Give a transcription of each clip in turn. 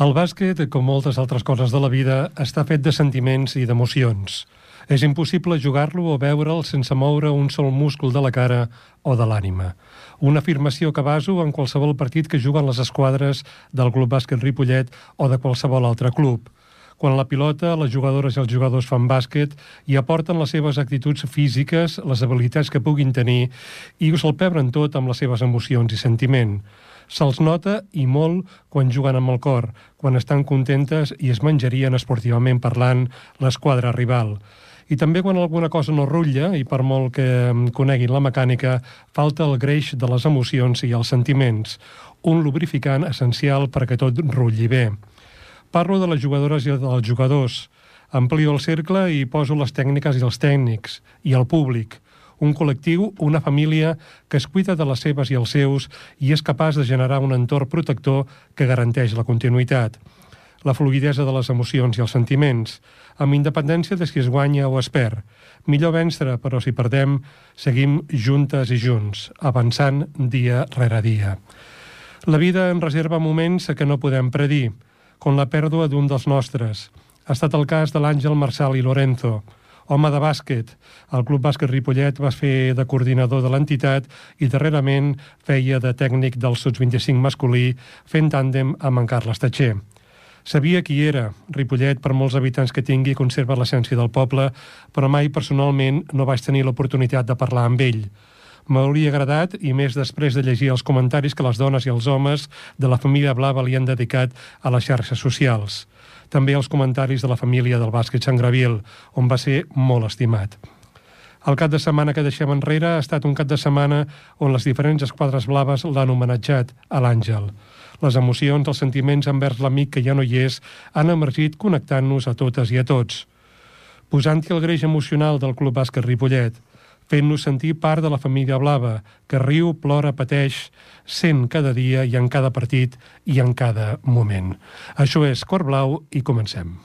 El bàsquet, com moltes altres coses de la vida, està fet de sentiments i d'emocions. És impossible jugar-lo o veure'l sense moure un sol múscul de la cara o de l'ànima. Una afirmació que baso en qualsevol partit que juguen les esquadres del Club Bàsquet Ripollet o de qualsevol altre club. Quan la pilota, les jugadores i els jugadors fan bàsquet i aporten les seves actituds físiques, les habilitats que puguin tenir i ho salpebren tot amb les seves emocions i sentiment. Se'ls nota i molt quan juguen amb el cor, quan estan contentes i es menjarien esportivament parlant l'esquadra rival. I també quan alguna cosa no rutlla, i per molt que coneguin la mecànica, falta el greix de les emocions i els sentiments, un lubrificant essencial perquè tot rutlli bé. Parlo de les jugadores i dels jugadors. Amplio el cercle i poso les tècniques i els tècnics, i el públic. Un col·lectiu, una família que es cuida de les seves i els seus i és capaç de generar un entorn protector que garanteix la continuïtat. La fluidesa de les emocions i els sentiments, amb independència de si es guanya o es perd. Millor vèncer, però si perdem, seguim juntes i junts, avançant dia rere dia. La vida en reserva moments que no podem predir, com la pèrdua d'un dels nostres. Ha estat el cas de l'Àngel Marçal i Lorenzo, home de bàsquet. El Club Bàsquet Ripollet va fer de coordinador de l'entitat i darrerament feia de tècnic del Sots 25 masculí fent tàndem amb en Carles Tatxer. Sabia qui era. Ripollet, per molts habitants que tingui, conserva l'essència del poble, però mai personalment no vaig tenir l'oportunitat de parlar amb ell. M'hauria agradat, i més després de llegir els comentaris que les dones i els homes de la família Blava li han dedicat a les xarxes socials. També els comentaris de la família del bàsquet Sant Gravil, on va ser molt estimat. El cap de setmana que deixem enrere ha estat un cap de setmana on les diferents esquadres blaves l'han homenatjat a l'Àngel. Les emocions, els sentiments envers l'amic que ja no hi és, han emergit connectant-nos a totes i a tots. Posant-hi el greix emocional del Club Bàsquet Ripollet – fent-nos sentir part de la família blava, que riu, plora, pateix, sent cada dia i en cada partit i en cada moment. Això és Cor Blau i comencem.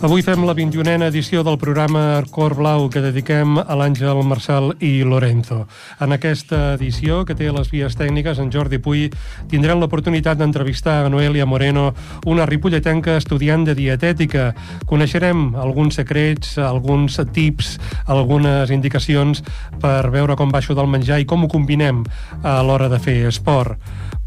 Avui fem la 21a edició del programa Cor Blau que dediquem a l'Àngel Marçal i Lorenzo. En aquesta edició, que té les vies tècniques, en Jordi Puy, tindrem l'oportunitat d'entrevistar a Noelia Moreno, una ripolletenca estudiant de dietètica. Coneixerem alguns secrets, alguns tips, algunes indicacions per veure com va això del menjar i com ho combinem a l'hora de fer esport.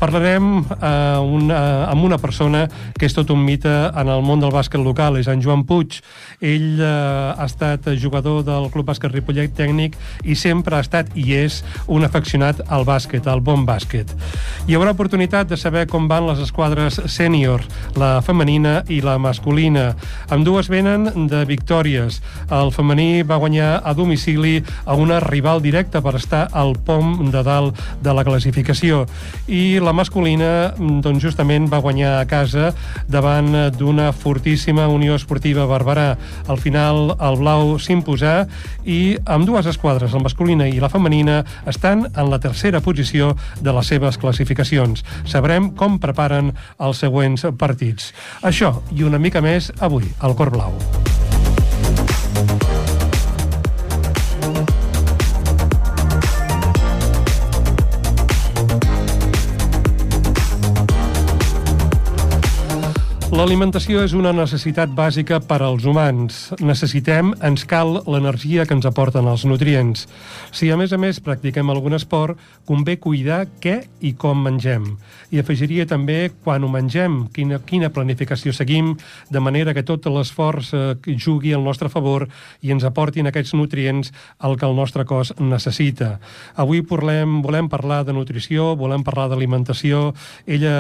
Parlarem eh, una, amb una persona que és tot un mite en el món del bàsquet local, és en Joan Puig. Ell eh, ha estat jugador del Club Bàsquet Ripollet tècnic i sempre ha estat i és un afeccionat al bàsquet, al bon bàsquet. Hi haurà oportunitat de saber com van les esquadres sènior, la femenina i la masculina. Amb dues venen de victòries. El femení va guanyar a domicili a una rival directa per estar al pom de dalt de la classificació. I la masculina doncs, justament va guanyar a casa davant d'una fortíssima Unió Esportiva Barberà. Al final el blau s'imposà i amb dues esquadres, la masculina i la femenina, estan en la tercera posició de les seves classificacions. Sabrem com preparen els següents partits. Això i una mica més avui, al Cor Blau. L'alimentació és una necessitat bàsica per als humans. Necessitem, ens cal l'energia que ens aporten els nutrients. Si a més a més practiquem algun esport, convé cuidar què i com mengem. I afegiria també quan ho mengem, quina, quina planificació seguim, de manera que tot l'esforç eh, jugui al nostre favor i ens aportin aquests nutrients al que el nostre cos necessita. Avui parlem, volem parlar de nutrició, volem parlar d'alimentació. Ella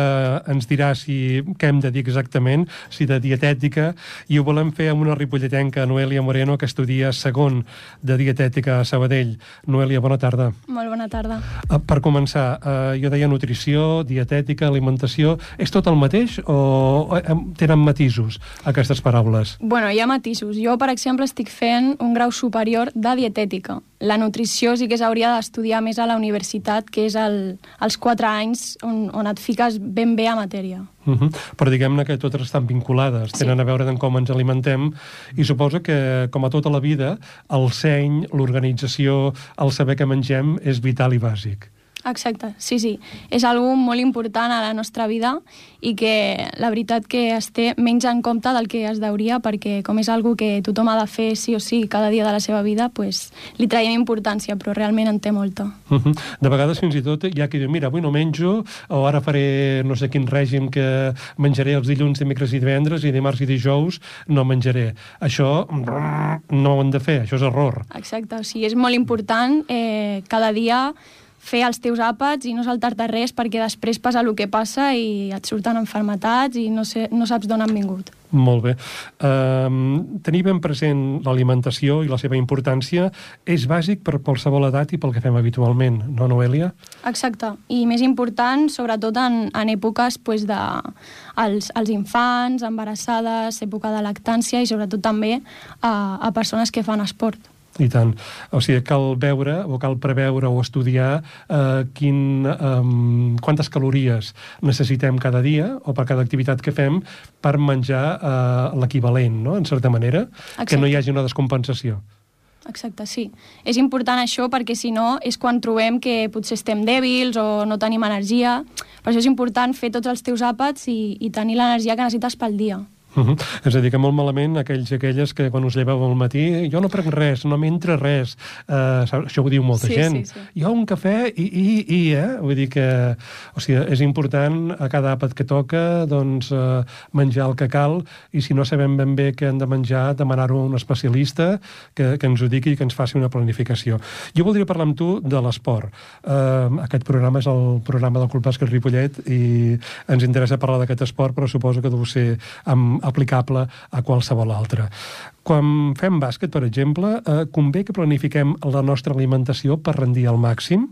ens dirà si què hem de dir exactament exactament, si de dietètica, i ho volem fer amb una ripolletenca, Noelia Moreno, que estudia segon de dietètica a Sabadell. Noelia, bona tarda. Molt bona tarda. Uh, per començar, uh, jo deia nutrició, dietètica, alimentació... És tot el mateix o tenen matisos aquestes paraules? Bueno, hi ha matisos. Jo, per exemple, estic fent un grau superior de dietètica. la nutrició sí que s'hauria d'estudiar més a la universitat, que és el, els quatre anys on, on et fiques ben bé a matèria. Uh mhm. -huh. Però diguem-ne que totes estan vinculades, sí. tenen a veure amb com ens alimentem i suposo que, com a tota la vida, el seny, l'organització, el saber què mengem és vital i bàsic. Exacte, sí, sí. És algo molt important a la nostra vida i que la veritat que es té menys en compte del que es deuria perquè com és algo que tothom ha de fer sí o sí cada dia de la seva vida, pues, li traiem importància, però realment en té molta. Uh -huh. De vegades fins i tot hi ha qui diu mira, avui no menjo o ara faré no sé quin règim que menjaré els dilluns, dimecres i divendres i dimarts i dijous no menjaré. Això no ho hem de fer, això és error. Exacte, o sigui, és molt important eh, cada dia fer els teus àpats i no saltar-te res perquè després passa el que passa i et surten enfermetats i no, sé, no saps d'on han vingut. Molt bé. Um, tenir ben present l'alimentació i la seva importància és bàsic per qualsevol edat i pel que fem habitualment, no, Noelia? Exacte. I més important, sobretot en, en èpoques pues, de els, els infants, embarassades, època de lactància i sobretot també a, a persones que fan esport. I tant. O sigui, cal veure o cal preveure o estudiar eh, quin, eh, quantes calories necessitem cada dia o per cada activitat que fem per menjar eh, l'equivalent, no?, en certa manera, Exacte. que no hi hagi una descompensació. Exacte, sí. És important això perquè si no és quan trobem que potser estem dèbils o no tenim energia. Per això és important fer tots els teus àpats i, i tenir l'energia que necessites pel dia. Uh -huh. És a dir, que molt malament aquells i aquelles que quan us lleveu al matí jo no prenc res, no m'entra res uh, això ho diu molta sí, gent sí, sí. jo un cafè i, i, i eh? vull dir que o sigui, és important a cada àpat que toca doncs uh, menjar el que cal i si no sabem ben bé què hem de menjar demanar-ho a un especialista que, que ens ho digui i que ens faci una planificació jo voldria parlar amb tu de l'esport uh, aquest programa és el programa del Club Bàsquet Ripollet i ens interessa parlar d'aquest esport però suposo que deu ser amb aplicable a qualsevol altre. Quan fem bàsquet, per exemple, eh, convé que planifiquem la nostra alimentació per rendir al màxim.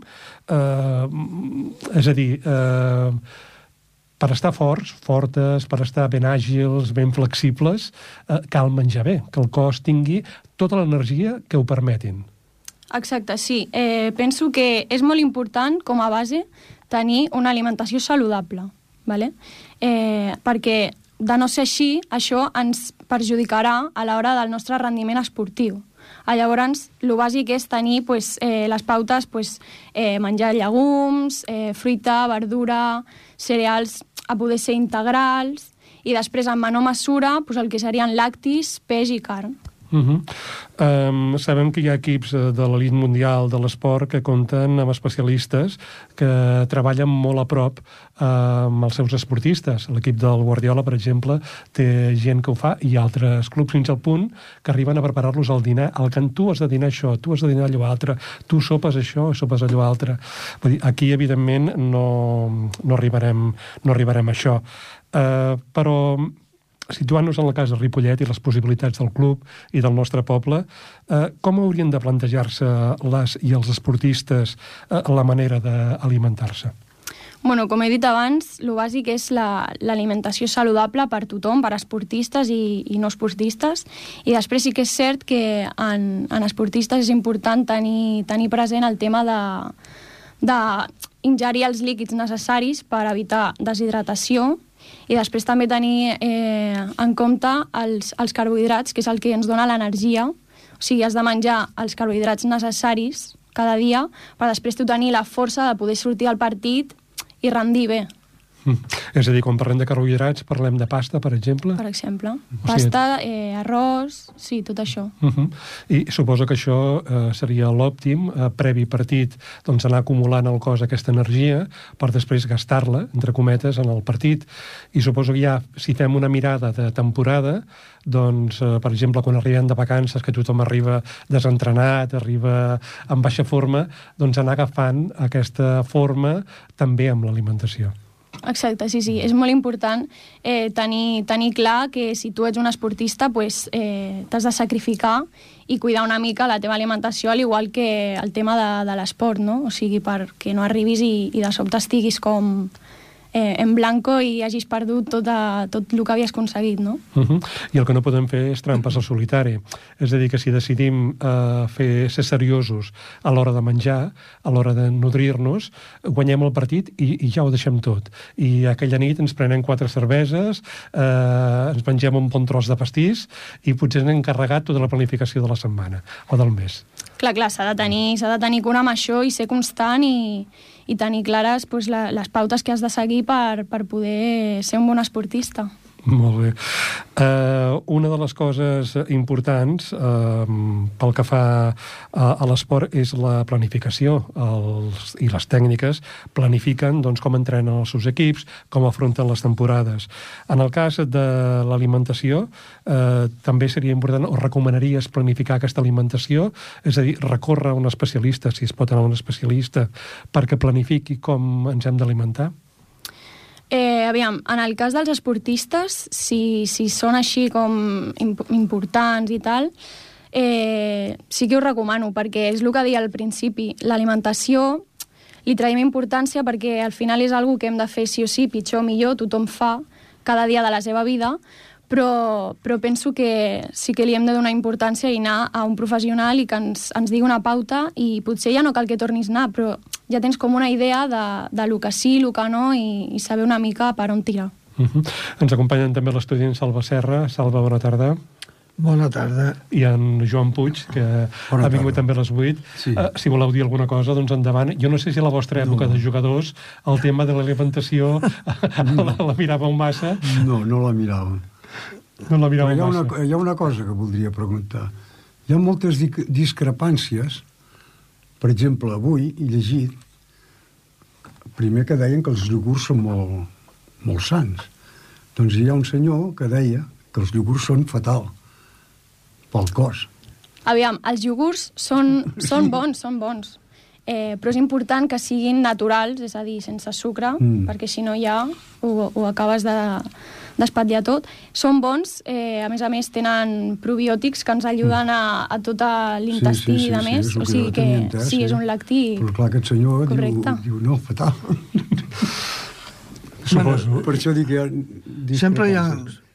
Eh, és a dir, eh, per estar forts, fortes, per estar ben àgils, ben flexibles, eh, cal menjar bé, que el cos tingui tota l'energia que ho permetin. Exacte, sí. Eh, penso que és molt important, com a base, tenir una alimentació saludable, ¿vale? eh, perquè de no ser així, això ens perjudicarà a l'hora del nostre rendiment esportiu. Ah, llavors, el bàsic és tenir pues, eh, les pautes, pues, eh, menjar llegums, eh, fruita, verdura, cereals a poder ser integrals, i després, en menor mesura, pues, el que serien lactis, peix i carn. Uh -huh. um, sabem que hi ha equips eh, de l'elit mundial de l'esport que compten amb especialistes que treballen molt a prop uh, amb els seus esportistes. L'equip del Guardiola, per exemple, té gent que ho fa i altres clubs fins al punt que arriben a preparar-los al dinar. El que tu has de dinar això, tu has de dinar allò altre, tu sopes això, sopes allò altre. Vull dir, aquí, evidentment, no, no, arribarem, no arribarem a això. Uh, però situant-nos en la casa Ripollet i les possibilitats del club i del nostre poble, eh, com haurien de plantejar-se les i els esportistes eh, la manera d'alimentar-se? Bueno, com he dit abans, el bàsic és l'alimentació la, saludable per tothom, per esportistes i, i no esportistes. I després sí que és cert que en, en esportistes és important tenir, tenir present el tema de, de ingerir els líquids necessaris per evitar deshidratació i després també tenir eh, en compte els, els carbohidrats, que és el que ens dona l'energia. O sigui, has de menjar els carbohidrats necessaris cada dia per després tu tenir la força de poder sortir al partit i rendir bé. Mm. És a dir, quan parlem de carbohidrats, parlem de pasta, per exemple? Per exemple. O pasta, eh, arròs, sí, tot això. Uh -huh. I suposo que això eh, seria l'òptim, eh, previ partit, doncs anar acumulant al cos aquesta energia per després gastar-la, entre cometes, en el partit. I suposo que ja, si fem una mirada de temporada, doncs, eh, per exemple, quan arribem de vacances, que tothom arriba desentrenat, arriba en baixa forma, doncs anar agafant aquesta forma també amb l'alimentació. Exacte, sí, sí. És molt important eh, tenir, tenir clar que si tu ets un esportista pues, eh, t'has de sacrificar i cuidar una mica la teva alimentació, al igual que el tema de, de l'esport, no? O sigui, perquè no arribis i, i de sobte estiguis com eh, en blanco i hagis perdut tot, a, tot el que havies aconseguit, no? Uh -huh. I el que no podem fer és trampes al solitari. És a dir, que si decidim uh, fer, ser seriosos a l'hora de menjar, a l'hora de nodrir-nos, guanyem el partit i, i ja ho deixem tot. I aquella nit ens prenem quatre cerveses, eh, ens mengem un bon tros de pastís i potser hem encarregat tota la planificació de la setmana o del mes. Clar, clar, s'ha de, tenir, de tenir cura amb això i ser constant i, i tenir clares pues, la, les pautes que has de seguir per, per poder ser un bon esportista. Molt bé. Uh, una de les coses importants uh, pel que fa a, a l'esport és la planificació els, i les tècniques planifiquen doncs, com entrenen els seus equips, com afronten les temporades. En el cas de l'alimentació, uh, també seria important, o recomanaries planificar aquesta alimentació, és a dir, recórrer a un especialista, si es pot anar a un especialista, perquè planifiqui com ens hem d'alimentar? Eh, aviam, en el cas dels esportistes, si, si són així com imp importants i tal, eh, sí que ho recomano, perquè és el que deia al principi, l'alimentació li traiem importància perquè al final és algo que hem de fer sí o sí, pitjor o millor, tothom fa cada dia de la seva vida, però, però penso que sí que li hem de donar importància i anar a un professional i que ens, ens digui una pauta i potser ja no cal que tornis a anar, però ja tens com una idea de, de lo que sí, lo que no, i, i saber una mica per on tirar. Uh -huh. Ens acompanyen també l'estudiant Salva Serra. Salva, bona tarda. Bona tarda. I en Joan Puig, que bona ha vingut tarda. també a les 8. Sí. Uh, si voleu dir alguna cosa, doncs endavant. Jo no sé si a la vostra època no. de jugadors el tema de l'alimentació no. la, la miràveu massa. No, no la mirava. No la miràveu hi ha massa. Una, hi ha una cosa que voldria preguntar. Hi ha moltes discrepàncies per exemple, avui he llegit primer que deien que els iogurts són molt, molt sants. Doncs hi ha un senyor que deia que els iogurts són fatal pel cos. Aviam, els iogurts són, són bons, són bons. Eh, però és important que siguin naturals, és a dir, sense sucre, mm. perquè si no ja ho, ho acabes de, d'espatllar tot. Són bons, eh, a més a més tenen probiòtics que ens ajuden a, a tot l'intestí sí, sí, sí, i de més, sí, o sigui que entès, sí, és un lactí Però clar, aquest senyor diu, diu, no, fatal. Suposo. Per això dic que hi ha... Sempre hi ha...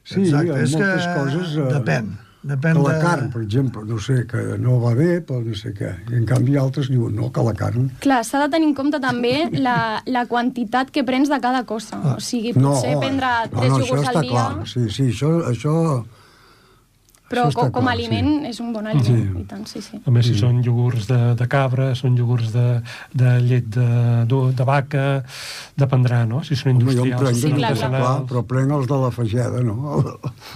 Sí, Exacte, hi ha moltes que coses... Eh, depèn Depèn que la de... carn, per exemple, no sé, que no va bé, però no sé què. I en canvi altres diuen, no, que la carn... Clar, s'ha de tenir en compte també la, la quantitat que prens de cada cosa. Ah. O sigui, potser no, prendre tres no, no, iogurts al dia... Clar. Sí, sí, això, això però com, com a aliment sí. és un bon aliment, sí. i tant, sí, sí. A més, si sí. són iogurts de, de cabra, són iogurts de, de llet de, de, de vaca, dependrà, no? Si són industrials. Home, jo sí, clar, clar. clar, però prenc els de la fageda, no? El,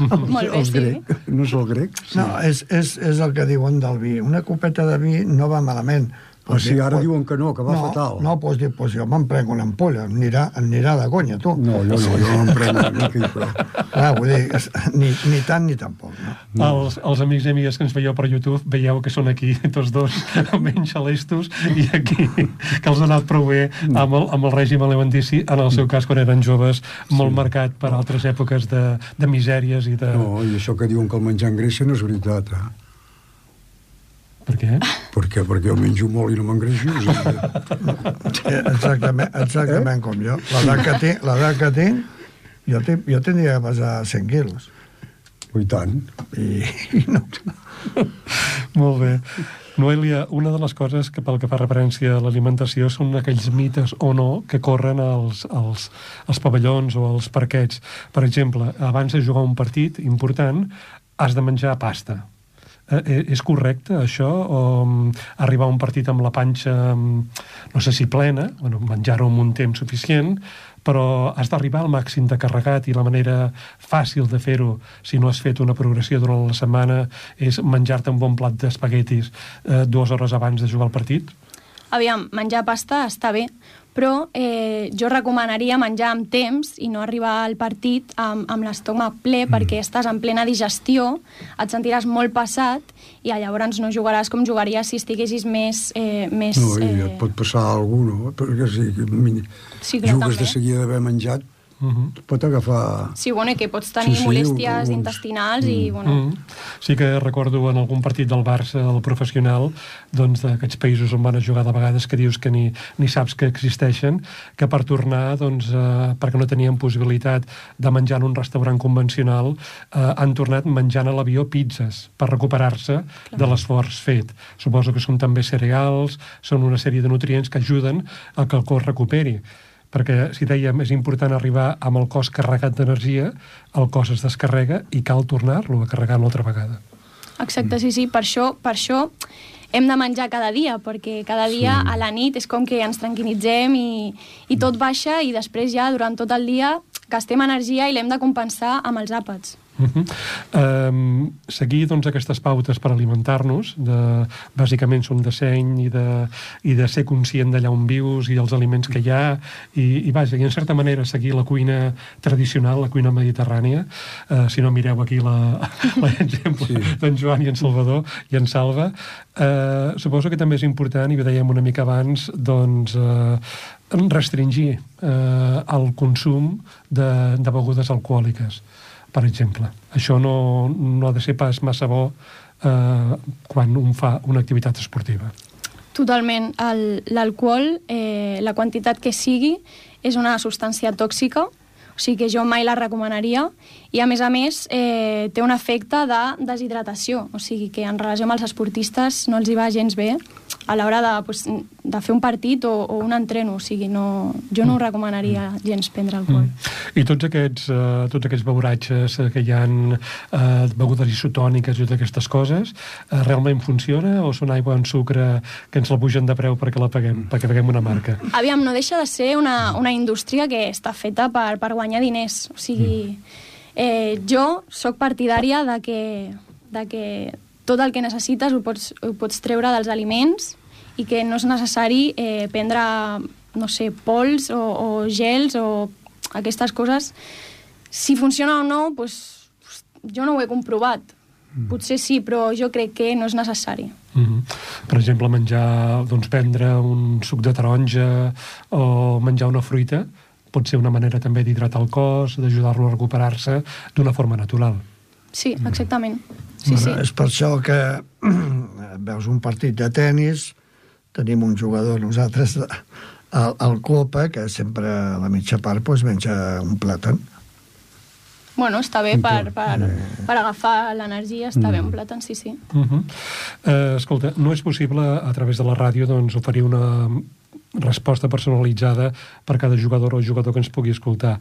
el, Molt bé, el grec. Sí. No és el grec? Sí. No, és, és, és el que diuen del vi. Una copeta de vi no va malament, o sigui, ara pues, diuen que no, que va no, fatal. No, doncs pues, pues jo me'n prenc una ampolla, em anirà, em anirà de conya, tu. No, jo no, jo me'n prenc una mica prou. Ah, vull dir, ni, ni tant ni tampoc, no? no. Els, els amics i amigues que ens veieu per YouTube veieu que són aquí tots dos menys celestos i aquí que els ha anat prou bé amb el, amb el règim alimentici, en el seu cas quan eren joves, molt sí. marcat per altres èpoques de, de misèries i de... No, i això que diuen que el menjar engreixen no és veritat, eh? Per què? Perquè, perquè jo menjo molt i no m'engreixo. exactament, exactament eh? com jo. L'edat que tinc, l'edat que tinc jo, tinc, jo tindria que pesar 100 quilos. I tant. I, i no. Molt bé. Noelia, una de les coses que pel que fa referència a l'alimentació són aquells mites o no que corren als, als, als pavellons o als parquets. Per exemple, abans de jugar un partit important, has de menjar pasta Eh, eh, és correcte això? O um, arribar a un partit amb la panxa, um, no sé si plena, bueno, menjar-ho amb un temps suficient, però has d'arribar al màxim de carregat i la manera fàcil de fer-ho, si no has fet una progressió durant la setmana, és menjar-te un bon plat d'espaguetis eh, dues hores abans de jugar al partit? Aviam, menjar pasta està bé, però eh, jo recomanaria menjar amb temps i no arribar al partit amb, amb l'estómac ple mm. perquè estàs en plena digestió, et sentiràs molt passat i llavors no jugaràs com jugaries si estiguessis més... Eh, més no, i eh... et pot passar alguna no? Perquè si sí, clar, jugues també. de seguida d'haver menjat, Uh -huh. Pot agafar... Sí, bueno, i que pots tenir Sí, sí, molèsties uns- intestinals i, bueno... Mm. Sí que recordo en algun partit del Barça, el professional, doncs d'aquests països on van a jugar de vegades que dius que ni, ni saps que existeixen, que per tornar, doncs, eh, perquè no tenien possibilitat de menjar en un restaurant convencional, eh, han tornat menjant a l'avió pizzas per recuperar-se de l'esforç fet. Suposo que són també cereals, són una sèrie de nutrients que ajuden a que el cos recuperi perquè, si dèiem, és important arribar amb el cos carregat d'energia, el cos es descarrega i cal tornar-lo a carregar una altra vegada. Exacte, sí, sí. Per això, per això hem de menjar cada dia, perquè cada dia a la nit és com que ens tranquil·litzem i, i tot baixa i després ja durant tot el dia gastem energia i l'hem de compensar amb els àpats. Uh -huh. um, seguir doncs, aquestes pautes per alimentar-nos, de, bàsicament són de seny i de, i de ser conscient d'allà on vius i els aliments que hi ha, i, i vaja, i en certa manera seguir la cuina tradicional, la cuina mediterrània, uh, si no mireu aquí l'exemple Sí. d'en Joan i en Salvador i en Salva, uh, suposo que també és important, i ho dèiem una mica abans, doncs, uh, restringir uh, el consum de, de begudes alcohòliques per exemple. Això no, no ha de ser pas massa bo eh, quan un fa una activitat esportiva. Totalment. L'alcohol, eh, la quantitat que sigui, és una substància tòxica, o sigui que jo mai la recomanaria, i a més a més eh, té un efecte de deshidratació, o sigui que en relació amb els esportistes no els hi va gens bé a l'hora de, pues, de fer un partit o, o un entreno, o sigui, no, jo no ho recomanaria gens prendre alcohol. Mm. I tots aquests, eh, tots aquests beuratges eh, que hi ha eh, begudes isotòniques i totes aquestes coses, eh, realment funciona o són aigua en sucre que ens la pugen de preu perquè la paguem, perquè paguem una marca? Aviam, no deixa de ser una, una indústria que està feta per, per guanyar diners. O sigui, eh, jo sóc partidària de que, de que tot el que necessites ho pots, ho pots treure dels aliments i que no és necessari eh, prendre, no sé, pols o, o gels o aquestes coses. Si funciona o no, pues, jo no ho he comprovat. Potser sí, però jo crec que no és necessari. Mm -hmm. Per exemple, menjar, doncs prendre un suc de taronja o menjar una fruita pot ser una manera també d'hidratar el cos, d'ajudar-lo a recuperar-se d'una forma natural. Sí, exactament. Sí, sí. Bueno, és per això que veus un partit de tennis, tenim un jugador nosaltres al, al Copa, que sempre a la mitja part pues, menja un plàtan. Bueno, està bé per, per, per agafar l'energia, està bé un plàtan, sí, sí. Uh -huh. eh, escolta, no és possible a través de la ràdio doncs, oferir una resposta personalitzada per cada jugador o jugador que ens pugui escoltar,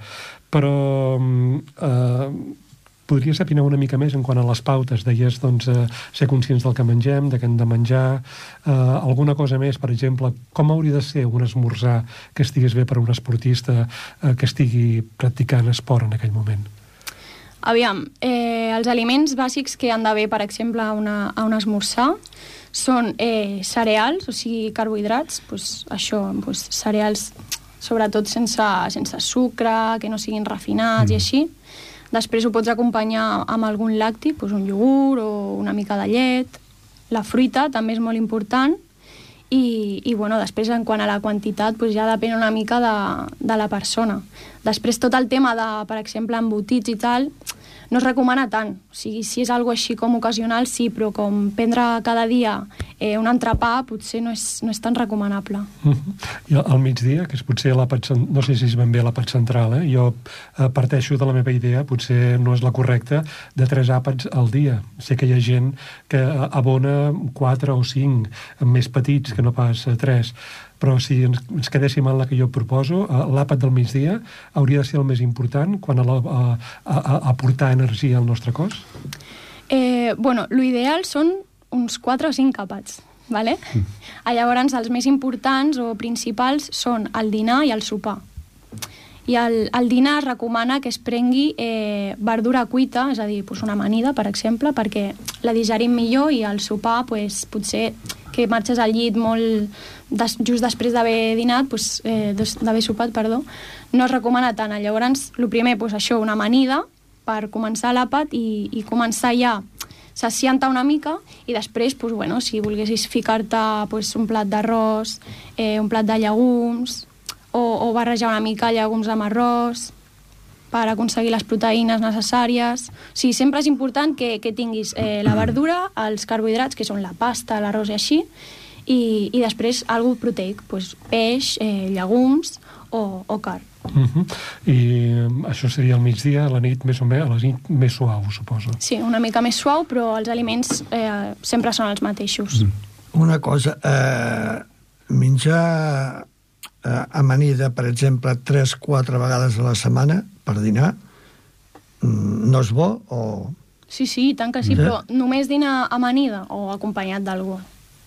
però eh, podria saber una mica més en quant a les pautes, deies doncs, eh, ser conscients del que mengem, de què hem de menjar, eh, alguna cosa més, per exemple, com hauria de ser un esmorzar que estigués bé per a un esportista eh, que estigui practicant esport en aquell moment? Aviam, eh, els aliments bàsics que han d'haver, per exemple, a, una, a un esmorzar són eh, cereals, o sigui, carbohidrats, pues, això, pues, cereals sobretot sense, sense sucre, que no siguin refinats mm. i així. Després ho pots acompanyar amb algun lacti, pues, un iogurt o una mica de llet. La fruita també és molt important. I, i bueno, després, en quant a la quantitat, pues, ja depèn una mica de, de la persona. Després, tot el tema de, per exemple, embotits i tal, no es recomana tant. O sigui, si és algo així com ocasional, sí, però com prendre cada dia eh, un entrepà potser no és, no és tan recomanable. -huh. I al migdia, que és potser l'àpat, no sé si és ben bé l'àpat central, eh? jo eh, parteixo de la meva idea, potser no és la correcta, de tres àpats al dia. Sé que hi ha gent que eh, abona quatre o cinc, més petits que no pas eh, tres, però si ens, ens quedéssim en la que jo proposo, eh, l'àpat del migdia hauria de ser el més important quan a, la, a, a, a aportar energia al nostre cos? Eh, bueno, l'ideal són uns 4 o 5 àpats, ¿vale? Mm. Llavors, els més importants o principals són el dinar i el sopar. I el, el dinar es recomana que es prengui eh, verdura cuita, és a dir, pues una amanida, per exemple, perquè la digerim millor i el sopar, pues, potser que marxes al llit molt des, just després d'haver dinat, pues, eh, d'haver sopat, perdó, no es recomana tant. Llavors, el primer, pues, això, una amanida, per començar l'àpat i, i començar ja saciant-te una mica i després, pues, bueno, si volguessis ficar-te pues, un plat d'arròs, eh, un plat de llegums o, o barrejar una mica llegums amb arròs per aconseguir les proteïnes necessàries. O sigui, sempre és important que, que tinguis eh, la verdura, els carbohidrats, que són la pasta, l'arròs i així, i, i després algú proteic, doncs peix, eh, llegums o, o carn. Uh -huh. I eh, això seria al migdia, a la nit més o menys, a la nit més suau, suposo. Sí, una mica més suau, però els aliments eh, sempre són els mateixos. Mm. Una cosa, eh, menjar eh, amanida, per exemple, 3-4 vegades a la setmana per dinar, mm, no és bo o... Sí, sí, tant que sí, Ja. però només dinar amanida o acompanyat d'algú?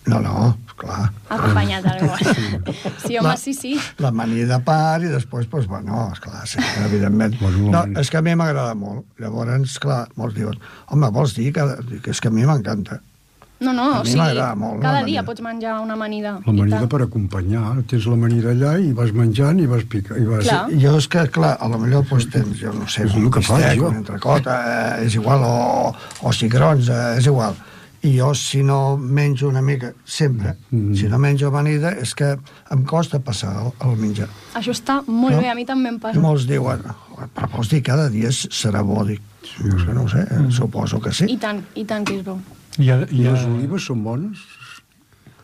No, no, clar. Acompanyat d'algú. Sí, home, La- sí, sí. La manida a part i després, doncs, bueno, esclar, sí, evidentment. No, és que a mi m'agrada molt. Llavors, clar, molts diuen, home, vols dir que, que és que a mi m'encanta. No, no, o sigui, molt, cada dia pots menjar una amanida. i L'amanida per acompanyar. Tens l'amanida allà i vas menjant i vas picant. I vas... Clar. Jo és que, clar, a lo millor doncs, tens, jo no sé, És un el que faig, bistec, un entrecot, eh, és igual, o, o cigrons, eh, és igual. I jo, si no menjo una mica, sempre, Mm. si no menjo amanida, és que em costa passar el, el menjar. Això està molt No? bé, a mi també em I passa. molts diuen, però vols dir cada dia serà bo? Dic, és que no ho sé, Mm. suposo que sí. I tant, i tant que és bo. I, ha, I ha... les olives són bones?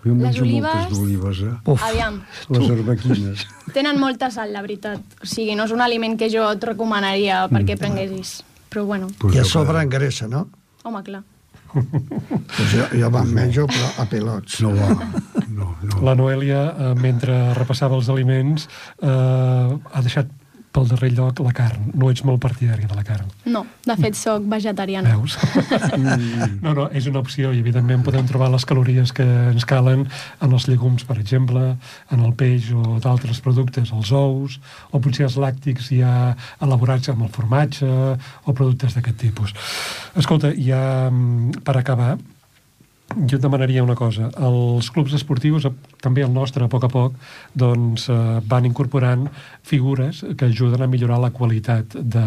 Jo menjo olives- moltes d'olives, eh? Uf, Aviam, Les arbequines. tenen molta sal, la veritat. O sigui, no és un aliment que jo et recomanaria perquè prenguessis. Però bueno, Pues I a jo sobre engressa, no? home, clar. Pues jo, jo me'n menjo, però a pilots. No no, no. La Noèlia, eh, mentre repassava els aliments, eh, ha deixat pel darrer lloc la carn. No ets molt partidari de la carn. No, de fet, sóc vegetariana. Veus? no, no, és una opció i evidentment podem trobar les calories que ens calen en els llegums, per exemple, en el peix o d'altres productes, els ous, o potser els làctics ja elaborats amb el formatge o productes d'aquest tipus. Escolta, ja mm, per acabar, jo et demanaria una cosa. Els clubs esportius, eh, també el nostre, a poc a poc, doncs, eh, van incorporant figures que ajuden a millorar la qualitat de,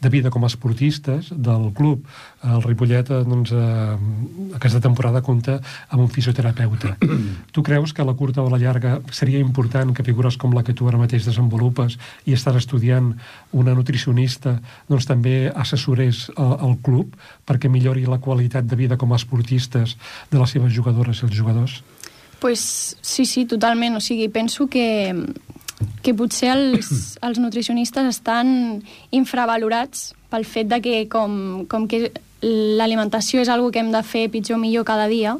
de vida com a esportistes del club. El Ripollet, eh, doncs, eh, aquesta temporada compta amb un fisioterapeuta. tu creus que a la curta o a la llarga seria important que figures com la que tu ara mateix desenvolupes i estàs estudiant una nutricionista doncs, també assessorés el, el club perquè millori la qualitat de vida com a esportistes de les seves jugadores i els jugadors? pues, sí, sí, totalment. O sigui, penso que, que potser els, els nutricionistes estan infravalorats pel fet de que com, com que l'alimentació és algo que hem de fer pitjor millor cada dia,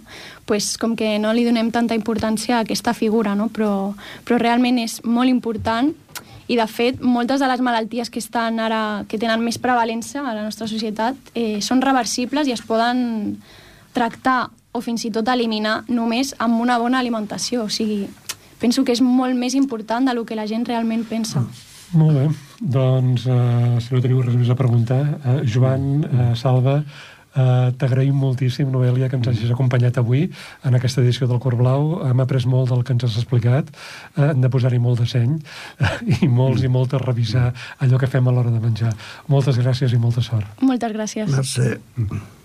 pues, com que no li donem tanta importància a aquesta figura, no? però, però realment és molt important i de fet moltes de les malalties que estan ara que tenen més prevalença a la nostra societat eh, són reversibles i es poden tractar o fins i tot eliminar només amb una bona alimentació. O sigui, penso que és molt més important del que la gent realment pensa. Molt bé. Doncs, eh, si no teniu res més a preguntar, eh, Joan, eh, Salva, eh, t'agraïm moltíssim, Noelia, que ens hagis acompanyat avui en aquesta edició del Cor Blau. Hem après molt del que ens has explicat. Eh, hem de posar-hi molt de seny eh, i molts i moltes revisar allò que fem a l'hora de menjar. Moltes gràcies i molta sort. Moltes gràcies. Merci.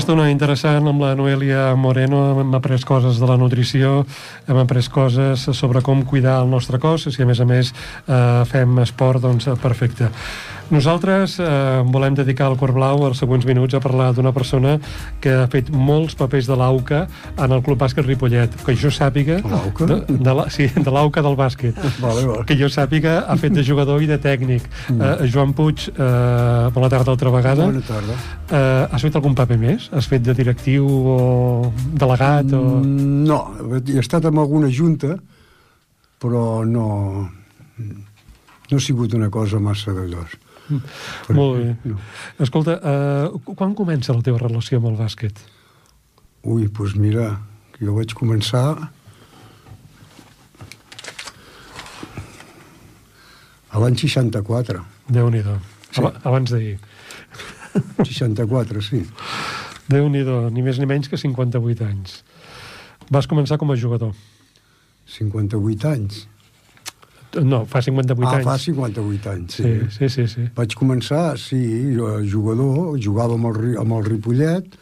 Una estona interessant amb la Noelia Moreno. Hem après coses de la nutrició, hem après coses sobre com cuidar el nostre cos, si a més a més eh, fem esport, doncs perfecte. Nosaltres eh, volem dedicar el Cor Blau els següents minuts a parlar d'una persona que ha fet molts papers de l'AUCA en el Club Bàsquet Ripollet. Que jo sàpiga... L'AUCA? De, de la, sí, de l'AUCA del bàsquet. Vale, vale. Que jo sàpiga ha fet de jugador i de tècnic. Mm. Eh, Joan Puig, eh, bona tarda altra vegada. Bona tarda. Eh, has fet algun paper més? Has fet de directiu o delegat? O... Mm, No, he estat en alguna junta, però no... No ha sigut una cosa massa d'allòs. Molt bé. No. Escolta, eh, quan comença la teva relació amb el bàsquet? Ui, doncs mira, jo vaig començar... A l'any 64. Déu-n'hi-do. Sí. Aba- Abans d'ahir. 64, sí. Déu-n'hi-do, ni més ni menys que 58 anys. Vas començar com a jugador. 58 anys. No, fa 58 ah, anys. fa 58 anys, sí. Sí, sí, sí, sí. Vaig començar, sí, jugador, jugava amb el, amb el Ripollet,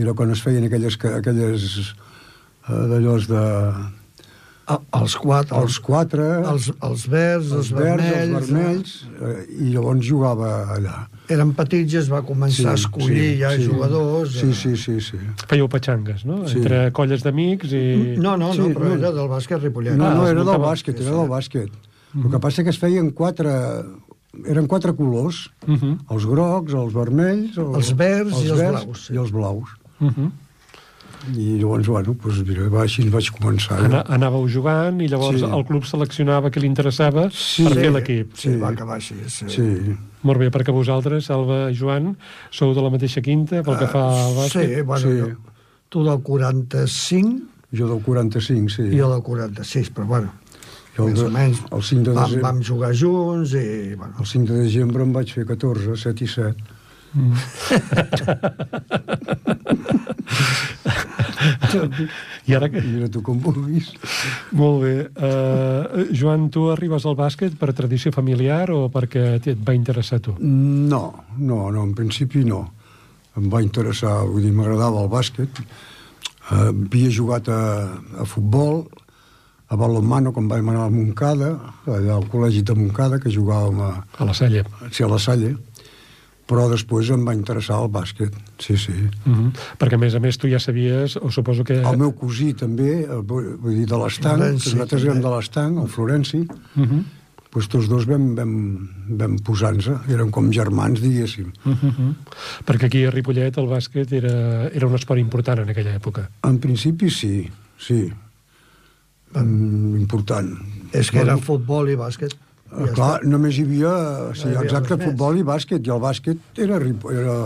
era quan es feien aquelles, aquelles eh, d'allòs de... El- Els quatre, Els quatre, els, els verds, els, els verds, vermells... els vermells, eh, i llavors jugava allà. Eren petits i es va començar a escollir ja jugadors. Sí, eh. sí, sí, sí. Fèieu petxangues, no? Sí. Entre colles d'amics i... No, no, no, Sí, però no. era del bàsquet Ripollet. No, Ah, no, es era del bàsquet, era del bàsquet. El que passa que es feien quatre... Eren quatre colors, Uh -huh. els grocs, els vermells... Els verds i els blaus, sí. I els blaus. Uh -huh. I llavors, bueno, doncs, mira, va, així vaig començar. Ana, anàveu jugant i llavors Sí. el club seleccionava que li interessava Sí. per fer l'equip. Sí, Sí. va acabar així. Sí. Sí, Molt bé, perquè vosaltres, Salva i Joan, sou de la mateixa quinta pel que fa al bàsquet? Sí, bueno, Sí. Jo, tu del 45 jo del 45, sí. i jo del 46, però bueno, Jo el més de- o menys el 5 de vam, desembre. vam jugar junts i... Bueno, El 5 de desembre em vaig fer 14, 7 i 7. I ara que... Mira tu com vulguis. Molt bé. Uh, Joan, tu arribes al bàsquet per tradició familiar o perquè et va interessar tu? No, no, no, en principi no. Em va interessar, vull dir, m'agradava el bàsquet. Uh, havia jugat a, a futbol, a balonmano, quan vam anar a Montcada, allà al col·legi de Montcada, que jugàvem a, A la Salle. sí, a la Salle, però després em va interessar el bàsquet, sí, sí. Uh -huh. Perquè, a més a més, tu ja sabies, o suposo que... El meu cosí també, eh, vull dir, de l'Estanc, nosaltres érem de l'Estanc, el Florenci, Uh -huh. doncs tots dos vam, vam, vam posar-nos, érem com germans, diguéssim. Uh -huh. Perquè aquí a Ripollet el bàsquet era, era un esport important en aquella època. En principi sí, sí. Mm, important. és que era futbol i bàsquet. Eh, clar, només hi havia, sí, No hi havia exacte, futbol i bàsquet, i el bàsquet era, era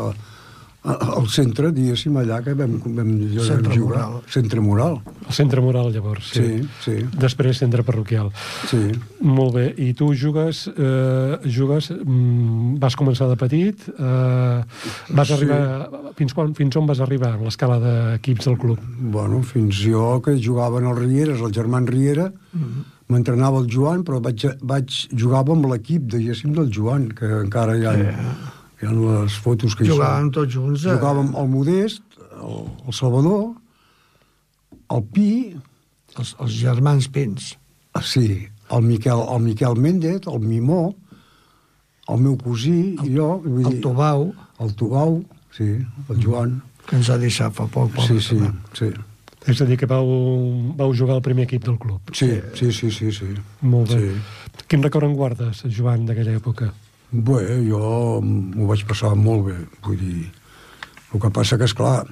al centre, diguéssim, allà que vam, vam, Centre jugar. Moral. Centre Moral, El centre moral, llavors. sí, sí, Després centre parroquial. sí. Molt bé. I tu jugues, eh, jugues mm, vas començar de petit, eh, vas Sí. arribar... Fins, quan, fins on vas arribar l'escala d'equips del club? Bueno, fins jo que jugaven els Rieres, els germans Riera, Mm-hmm. M'entrenava el Joan, però vaig, vaig jugava amb l'equip, diguéssim, del Joan, que encara hi ha, hi ha les fotos que hi Jugàvem són. tots junts. eh? Jugàvem el Modest, el, el Salvador, el Pi, Els, els germans Pins. ah, sí, el Miquel, el Miquel Méndez, el Mimó, el meu cosí i jo, vull El dir, Tobau, el Tubau, sí, el Joan, que ens ha deixat fa poc. sí, pobre, sí, també. sí, És a dir, que vau, vau jugar al primer equip del club. sí, sí, sí, sí, sí. Molt bé. Sí. Quin record en guardes, Joan, d'aquella època? Bé, jo m'ho vaig passar molt bé, vull dir... El que passa que, és clar,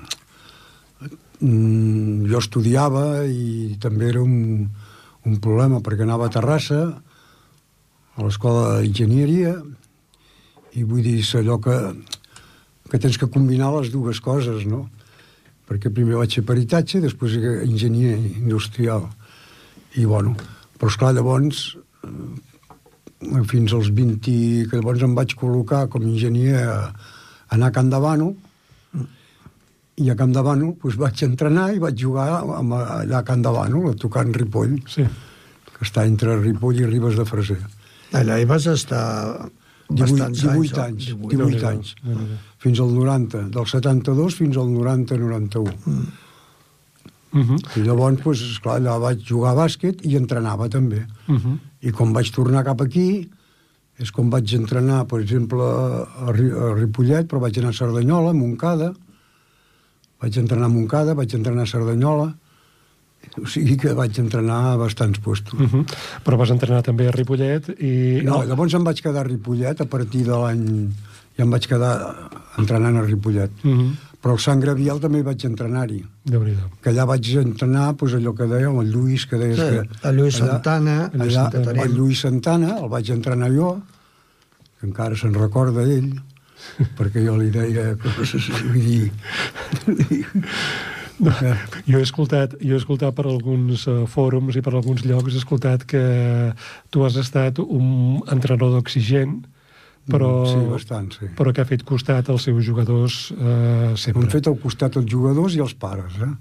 jo estudiava i també era un, un problema perquè anava a Terrassa, a l'escola d'enginyeria, i vull dir, és allò que, que tens que combinar les dues coses, no? Perquè primer vaig fer peritatge, després enginyer industrial. I, bueno, però, esclar, llavors, eh, fins als 20, que llavors em vaig col·locar com a enginyer a, a anar a Can Davano, i a Can Davano doncs, vaig entrenar i vaig jugar amb, allà a Can Davano, a tocar en Ripoll, Sí. que està entre Ripoll i Ribes de Freser. Allà hi vas estar bastants 18 anys, anys, no? 18, 18 anys. Fins al 90, del 72 fins al 90-91. Mm. Uh -huh. I llavors, doncs, esclar, allà vaig jugar a bàsquet i entrenava també. Uh -huh. I quan vaig tornar cap aquí, és com vaig entrenar, per exemple, a Ripollet, però vaig anar a Cerdanyola, a Montcada, vaig entrenar a Montcada, vaig entrenar a Cerdanyola, o sigui que vaig entrenar a bastants puestos. Uh -huh. Però vas entrenar també a Ripollet i... No, llavors em vaig quedar a Ripollet a partir de l'any... Ja em vaig quedar entrenant a Ripollet. Uh -huh. Però al Sant Graviel també vaig entrenar-hi. Que allà vaig entrenar doncs, allò que dèiem, el Lluís, que deies Sí, que... el Lluís allà- Santana, allà, Santana. el Lluís Santana, el vaig entrenar jo, que encara se'n recorda ell, perquè jo li deia coses, vull dir... No, jo he escoltat, jo he escoltat per alguns uh, fòrums i per alguns llocs, he escoltat que tu has estat un entrenador d'oxigen, però, Sí, bastant, sí. però que ha fet costat als seus jugadors uh, sempre. Hem fet al costat els jugadors i els pares, eh?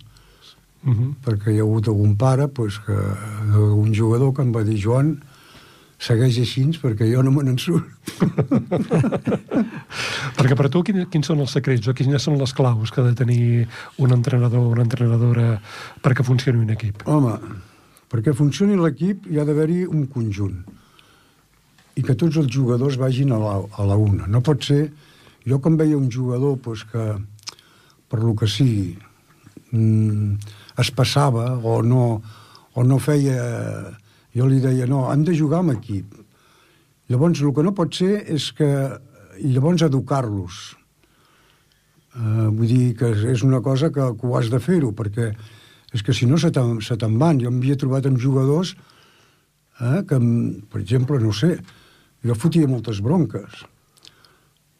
Uh -huh. perquè hi ha hagut algun pare, pues, que, un jugador que em va dir, Joan, segueix així perquè jo no me n'en surt. Perquè per tu, quin, quins són els secrets o quines són les claus que ha de tenir un entrenador o una entrenadora perquè funcioni un equip? Home, perquè funcioni l'equip hi ha d'haver-hi un conjunt i que tots els jugadors vagin a la, a la una. No pot ser... Jo quan veia un jugador pues, que, per lo que sigui, mm, es passava o no, o no feia... Jo li deia, no, han de jugar amb equip. Llavors, el que no pot ser és que... Llavors educar-los. Uh, vull dir que és una cosa que, que ho has de fer-ho, perquè és que si no se te'n te'n van. Jo m'havia trobat amb jugadors eh, que, per exemple, no sé, jo fotia moltes bronques.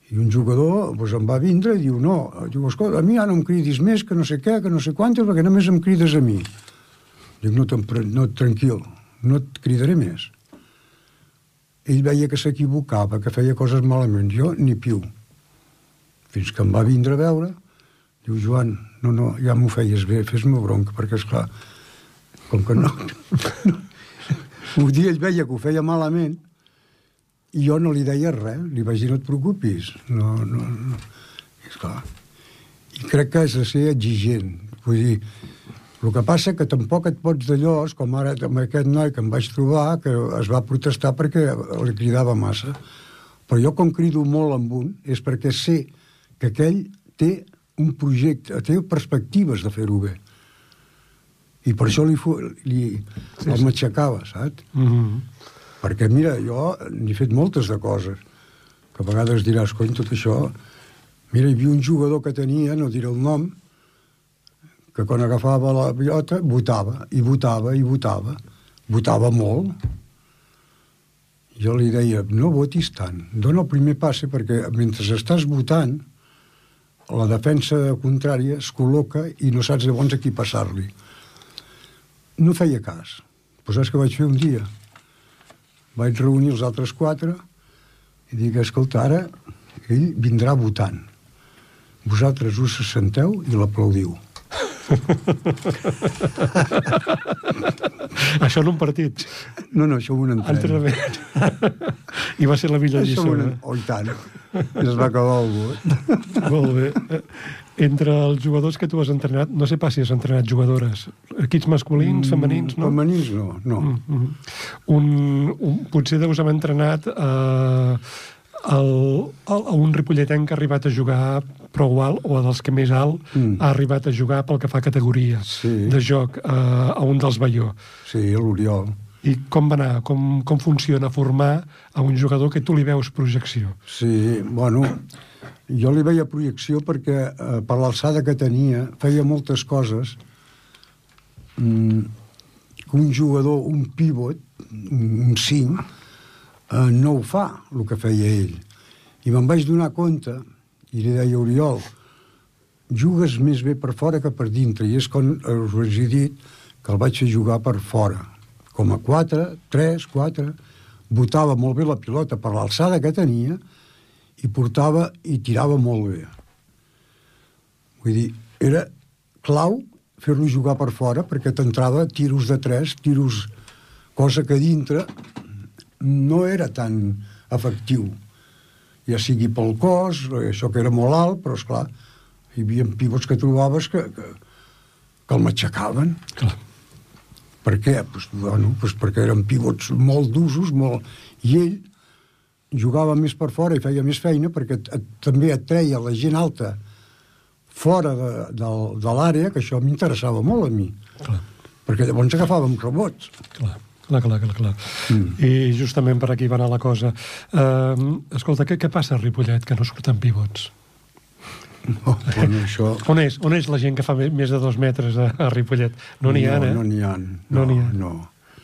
I un jugador doncs, em va vindre i diu, no, diu, a mi ja no em cridis més, que no sé què, que no sé quantes, perquè només em crides a mi. Dic, no, no tranquil, no et cridaré més. Ell veia que s'equivocava, que feia coses malament. Jo ni piu. Fins que em va vindre a veure, diu, Joan, no, no, ja m'ho feies bé, fes-me bronca, perquè, és clar com que no... un dia ell veia que ho feia malament i jo no li deia res, li vaig dir, no et preocupis. No, no, no. I, esclar, I crec que has de ser exigent. Vull dir, el que passa que tampoc et pots d'allò, com ara amb aquest noi que em vaig trobar, que es va protestar perquè li cridava massa. Però jo com crido molt amb un és perquè sé que aquell té un projecte, té perspectives de fer-ho bé. I per això li, li, Sí, el matxacava, saps? Uh -huh. Perquè, mira, jo n'he fet moltes de coses, que a vegades diràs, cony, tot això... Mira, hi havia un jugador que tenia, no diré el nom, que quan agafava la pilota votava, i votava, i votava. Votava molt. Jo li deia, no votis tant, dona el primer passe perquè mentre estàs votant, la defensa contrària es col·loca i no saps llavors a qui passar-li. No feia cas. Però saps què vaig fer un dia? Vaig reunir els altres quatre i dic, escolta, ara ell vindrà votant. Vosaltres us senteu i l'aplaudiu. Això en un partit. No, no, això ho un entrenament. Entrenament. I va ser la millor Això lliçó. un... eh? Oh, i tant. Es va acabar el vot. Molt bé. Eh, Entre els jugadors que tu has entrenat, no sé pas si has entrenat jugadores, equips masculins, femenins, no? Femenins no, no. Mm -hmm. un, un, potser deus haver entrenat eh, el, el, a un ripolletenc que ha arribat a jugar prou alt, o dels que més alt Mm. ha arribat a jugar pel que fa a categoria Sí. de joc eh, a un dels Baió. Sí, l'Oriol. I com va anar? Com, com funciona formar a un jugador que tu li veus projecció? Sí, bueno, jo li veia projecció perquè eh, per l'alçada que tenia feia moltes coses mm, que un jugador, un pivot, un 5, eh, no ho fa, el que feia ell. I me'n vaig donar compte, i li deia, Oriol, jugues més bé per fora que per dintre, i és eh, us he dit que el vaig fer jugar per fora, com a 4, 3, 4, botava molt bé la pilota per l'alçada que tenia i portava i tirava molt bé. Vull dir, era clau fer-lo jugar per fora perquè t'entrava tiros de 3, tiros... cosa que dintre no era tan efectiu. Ja sigui pel cos, això que era molt alt, però, és clar hi havia pivots que trobaves que, que, que el matxacaven. Clar. Per què? Pues, bueno, pues perquè eren pivots molt d'usos, molt... i ell jugava més per fora i feia més feina perquè et, et, també et treia la gent alta fora de, de, de l'àrea, que això m'interessava molt a mi. Clar. Perquè llavors agafàvem rebots. Clar. Clar, clar, clar, clar. Mm. I justament per aquí va anar la cosa. Uh, escolta, què, què passa a Ripollet, que no surten pivots? No, bueno, això... On és, on és la gent que fa més de dos metres a, a Ripollet? No n'hi ha, no, eh? No n'hi ha. No No n'hi ha. No.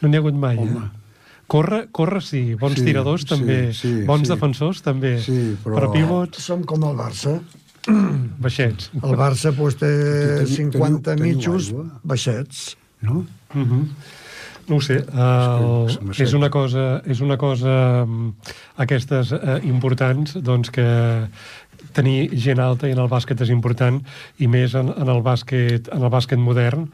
No ha hagut mai, Home. eh? Córrer, córrer sí, bons Sí, tiradors sí, també, sí, bons sí. defensors també, Sí, però- però pivots, Som com el Barça. baixets. El Barça pues, té Teniu- 50 teniu- mitjos teniu aigua? baixets. no? Uh -huh. No ho sé, el, És que és una cosa, és una cosa mm, aquestes eh, importants, doncs que tenir gent alta i en el bàsquet és important, i més en, en el bàsquet en el bàsquet modern,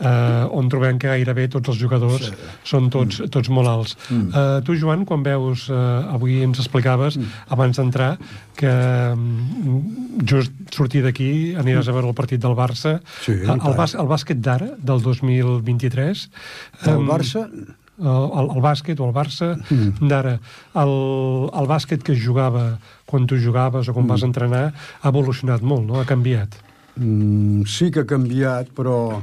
eh, on trobem que gairebé tots els jugadors sí. són tots, mm. tots molt alts. Mm. Eh, tu, Joan, quan veus, eh, avui ens explicaves, mm. abans d'entrar, que mm, just sortir d'aquí aniràs a veure el partit del Barça. Sí, Eh, el, bàs, el bàsquet d'ara, del 2023... El em, Barça el, el, el bàsquet o el Barça mm. d'ara, el, el bàsquet que es jugava quan tu jugaves o quan mm. vas entrenar ha evolucionat molt, no? Ha canviat. Mm, sí que ha canviat, però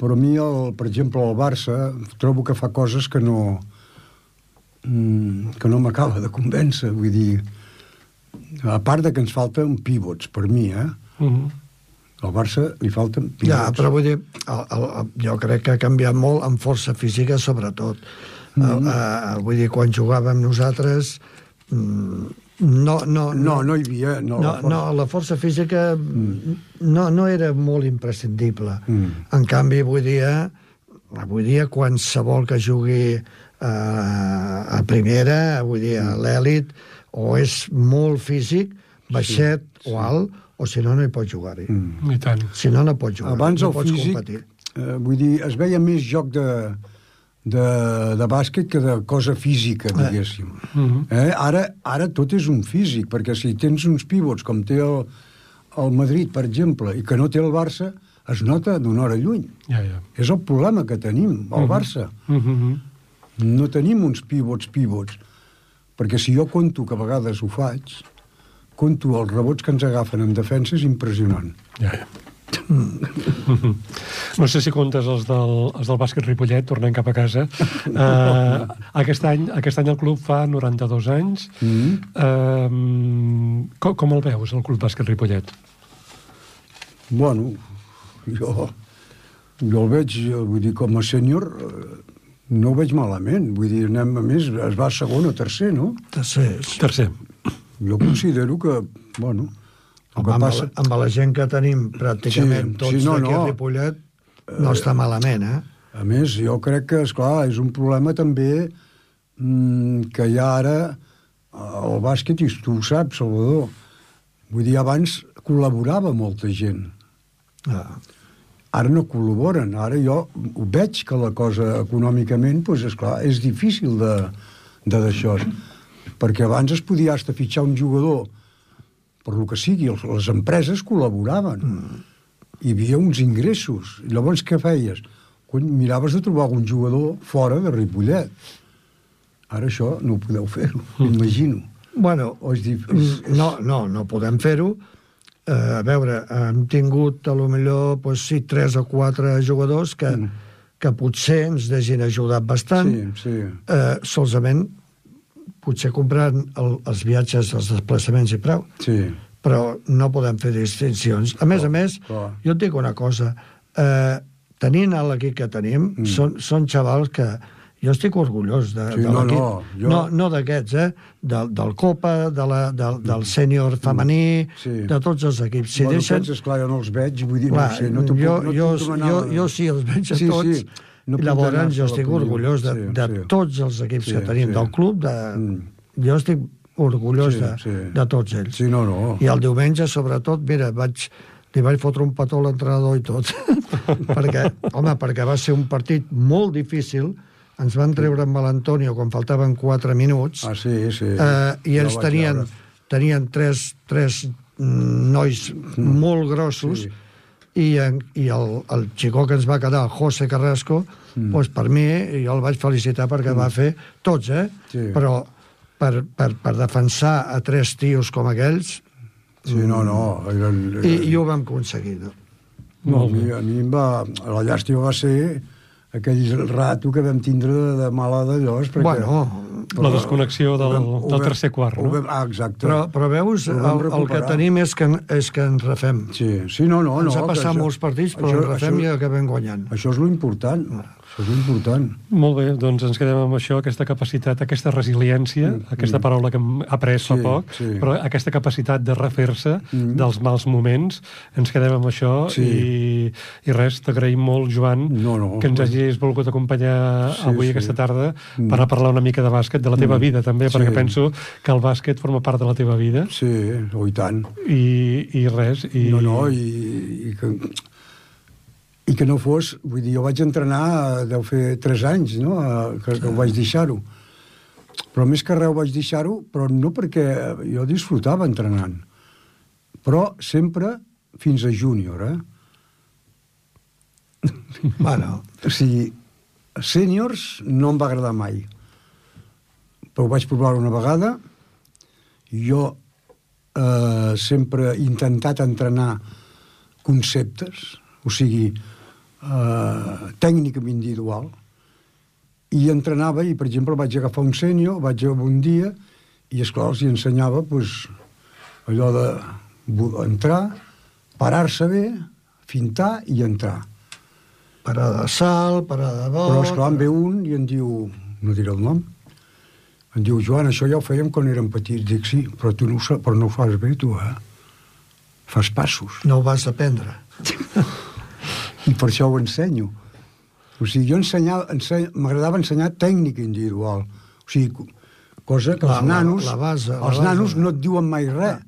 però a mi, el, per exemple, el Barça trobo que fa coses que no mm, que no m'acaba de convèncer, vull dir a part de que ens falten pivots per mi, eh? Mm -hmm. al Barça li falten pivots Ja, però vull dir, el, el, el, jo crec que ha canviat molt en força física, sobretot. Mm -hmm. uh, uh, vull dir, quan jugàvem nosaltres, mm, no, no, no, no hi havia no, no, no, la força física mm. no, no era molt imprescindible. Mm. En canvi, avui dia, avui dia qualsevol que jugui eh, a primera, vull dir, a l'èlit, o és molt físic, baixet sí, o alt, o si no, no hi pot jugar-hi. Mm. I tant. Si no, no pots jugar abans no el pots físic competir. eh, vull dir, es veia més joc de, de, de bàsquet que de cosa física, diguéssim. Mhm. eh? ara, ara tot és un físic, perquè si tens uns pivots com té el, el Madrid, per exemple, i que no té el Barça, es nota d'una hora lluny. Ja, ja. És el problema que tenim, el Barça. Mm -hmm. No tenim uns pivots pivots, perquè si jo conto, que a vegades ho faig, conto els rebots que ens agafen en defensa és impressionant. Ja, ja. No sé si comptes els del, els del bàsquet Ripollet, tornem cap a casa. Uh, aquest, any, aquest any el club fa 92 anys. Mm. Uh, com, com el veus, el club bàsquet Ripollet? Bueno, jo, jo el veig, eh, vull dir, com a sènior, eh, no ho veig malament. Vull dir, anem, a més, es va a segon o tercer, no? Tercers. Tercer. Jo considero que, bueno, el que amb, passa... la, amb la gent que tenim pràcticament Sí, tots sí, no, d'aquí no. a Ripollet, no està malament, eh? A més, jo crec que, és clar, és un problema també mm, que hi ha ara el bàsquet, i tu ho saps, Salvador. Vull dir, abans col·laborava molta gent. Ah. Ara no col·laboren. Ara jo ho veig que la cosa econòmicament, doncs, és clar, és difícil de de d'això. Perquè abans es podia hasta fitxar un jugador per lo que sigui, els- les empreses col·laboraven. Mm. Hi havia uns ingressos. I llavors què feies? Quan miraves de trobar algun jugador fora de Ripollet. Ara això no ho podeu fer-ho, imagino. Bueno, O és difícil. mm, no, no, no podem fer-ho. Eh, a veure, hem tingut a lo millor pues, sí, tres o quatre jugadors que, mm. que potser ens hagin ajudat bastant. Sí, sí. Eh, solament potser comprant el, els viatges, els desplaçaments i prou. Sí. però no podem fer distincions. A més a més, clar. jo et dic una cosa, eh, tenint l'equip que tenim, mm. són, són xavals que jo estic orgullós de, Sí, de no, l'equip. no, jo- no, no d'aquests, eh? Del, del Copa, de la, del, del sènior femení, Mm. Sí. de tots els equips. Si bueno, deixen... aquests, esclar, jo no els veig, vull dir, Clar, no sé, no jo, puc, no jo, jo, jo sí els veig a Sí, tots, sí, no llavors jo estic orgullós de, Sí, de sí. tots els equips Sí, que tenim sí. del club, de, Mm. jo estic orgullós Sí, de, sí. de tots ells. Sí, no, no. I el diumenge, sobretot, mira, vaig, li vaig fotre un petó a l'entrenador i tot. perquè, home, perquè va ser un partit molt difícil ens van treure amb l'Antonio quan faltaven 4 minuts, Ah, sí, sí. eh, i ells tenien, tenien tres, tres mm, nois molt grossos, Sí. i, en, i el, el xicó que ens va quedar, José Carrasco, mm. doncs per mi, jo el vaig felicitar perquè va fer tots, eh? Sí. Però per, per, per defensar a tres tios com aquells, Sí, no, no. Eren, i, i ho vam aconseguir. No? A mi, a mi em va... La llàstima va ser aquell rato que vam tindre de, de mala d'allòs, perquè... Bueno, La desconnexió del, vam- del vam- tercer quart, no? vam- Ah, exacte. però, però veus, el, el que tenim és que, és que ens refem. Sí, sí, no, no. Ens no, ha passat això- molts partits, però això, ens refem això, i acabem guanyant. Això és lo important. Això és important. Molt bé, doncs ens quedem amb això, aquesta capacitat, aquesta resiliència, aquesta paraula que hem après fa Mm, Sí, poc, sí. però aquesta capacitat de refer-se Mm. dels mals moments, ens quedem amb això Sí. i, i res, t'agraïm molt, Joan, No, no. que ens hagis volgut acompanyar Sí, avui sí. aquesta tarda per a parlar una mica de bàsquet, de la teva vida també, Sí. perquè penso que el bàsquet forma part de la teva vida Sí, oh, i tant. i, i res. I... No, no, i, i que i que no fos, vull dir, jo vaig entrenar, eh, deu fer 3 anys, no?, eh, que, que ho vaig deixar-ho. Però més que res vaig deixar-ho, però no perquè jo disfrutava entrenant, però sempre fins a júnior, eh? Bueno, O sigui, sèniors no em va agradar mai. Però ho vaig provar una vegada. Jo eh, sempre he intentat entrenar conceptes, o sigui, eh, tècnica individual, i entrenava, i per exemple vaig agafar un sènior, vaig agafar un dia, i esclar, els hi ensenyava pues, allò de entrar, parar-se bé, fintar i entrar. parada de salt, parada de vol... Però, esclar, em ve un i em diu, no diré el nom, em diu, Joan, això ja ho fèiem quan érem petits. Dic, sí, però tu no ho, però no ho fas bé, tu, eh? Fas passos. No ho vas aprendre. I per això ho ensenyo. O sigui, jo ensenyava, enseny, m'agradava ensenyar tècnica individual. O sigui, co- cosa que La- els la- nanos, la base, la els base. nanos no et diuen mai res.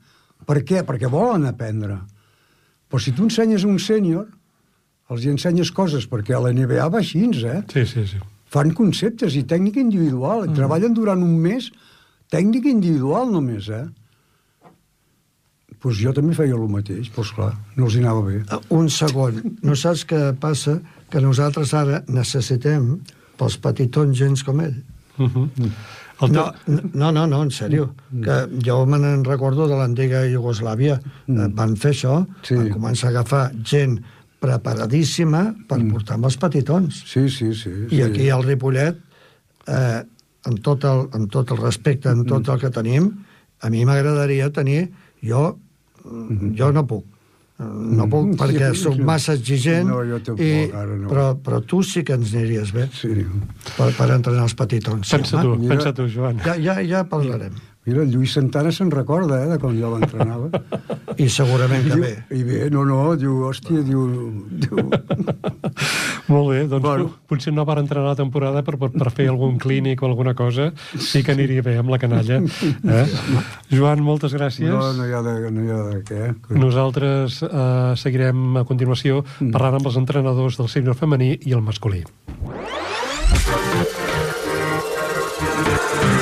Per què? Perquè volen aprendre. Però si tu ensenyes un sènior, els hi ensenyes coses, perquè a la NBA va així, eh? Sí, sí, sí. fan conceptes i tècnica individual. Mm. Treballen durant un mes tècnica individual només, eh? Pues jo també feia el mateix, doncs pues clar, no els hi anava bé. Uh, Un segon. No saps què passa? Que nosaltres ara necessitem pels petitons gens com ell. Uh -huh. el No, teu- no, no, no, en sèrio. Que jo me n'en recordo de l'antiga Iugoslàvia. Mm. Van fer això, Sí. van començar a agafar gent preparadíssima per mm. portar amb els petitons. Sí, sí, sí. I sí. aquí al Ripollet, eh, amb, tot el, amb tot el respecte, amb tot el que tenim, a mi m'agradaria tenir... Jo, jo no puc. Eh, No puc Mm, perquè sí, sóc sí. massa exigent, No, jo tampoc, i, ara no. però, però tu sí que ens aniries bé Sí. per, per entrenar els petitons. Sí, Pensa home. tu, pensa tu, Joan. Ja, ja, ja parlarem. Mira, el Lluís Santana se'n recorda, eh, de quan jo l'entrenava. I segurament que Diu- bé. I bé, no, no, diu, hòstia, diu... diu Molt bé, doncs Bueno. potser no per entrenar la temporada, però per, per fer algun clínic o alguna cosa, sí que aniria bé amb la canalla. Eh? Joan, moltes gràcies. no, no hi ha de, no hi ha de què. Nosaltres eh, seguirem a continuació parlant amb els entrenadors del sènior femení i el masculí. Ah,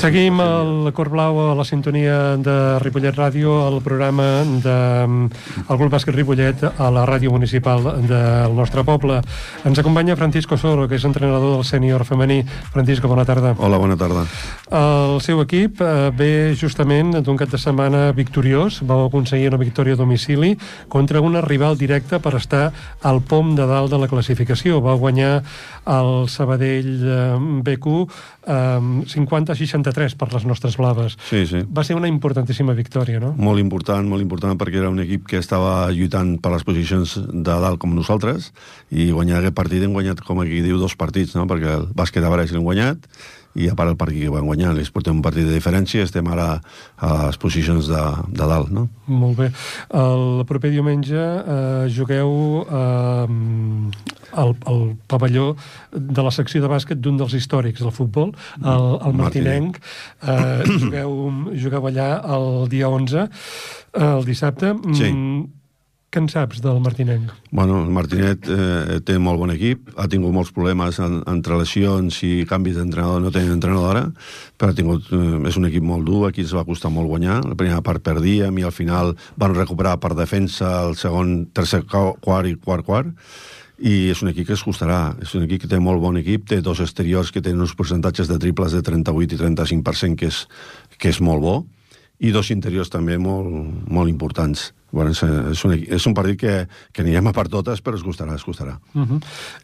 Seguim el Cor Blau a la sintonia de Ripollet Ràdio, el programa del de, grup bàsquet Ripollet a la ràdio municipal del nostre poble. Ens acompanya Francisco Soro, que és entrenador del sènior femení. Francisco, bona tarda. Hola, bona tarda. El seu equip eh, ve justament d'un cap de setmana victoriós. Vau aconseguir una victòria a domicili contra una rival directa per estar al pom de dalt de la classificació. Va guanyar el Sabadell eh, BQ 50-63 eh, 43 per les nostres blaves. Sí, sí. Va ser una importantíssima victòria, no? Molt important, molt important, perquè era un equip que estava lluitant per les posicions de dalt com nosaltres, i guanyar aquest partit hem guanyat, com aquí diu, dos partits, no? Perquè el bàsquet de Baràs l'hem guanyat, i a part el partit que van guanyar, els portem un partit de diferència, estem ara a les posicions de, de dalt, no? Molt bé. El proper diumenge eh, jugueu eh, al, al pavelló de la secció de bàsquet d'un dels històrics del futbol, el, el Martinenc. Eh, jugueu, jugueu allà el dia 11, eh, el dissabte. Sí. Mm, què en saps del Martinenc? Bueno, el Martinet eh, té molt bon equip, ha tingut molts problemes en, entre lesions i canvis d'entrenador, no tenen entrenadora, però ha tingut, eh, és un equip molt dur, aquí ens va costar molt guanyar, la primera part perdíem i al final van recuperar per defensa el segon, tercer quart i quart quart, i és un equip que es costarà, és un equip que té molt bon equip, té dos exteriors que tenen uns percentatges de triples de 38 i 35%, que és, que és molt bo, i dos interiors també molt, molt importants. Bueno, és, és, un, és un partit que, que anirem a per totes, però es costarà, es costarà. Uh -huh.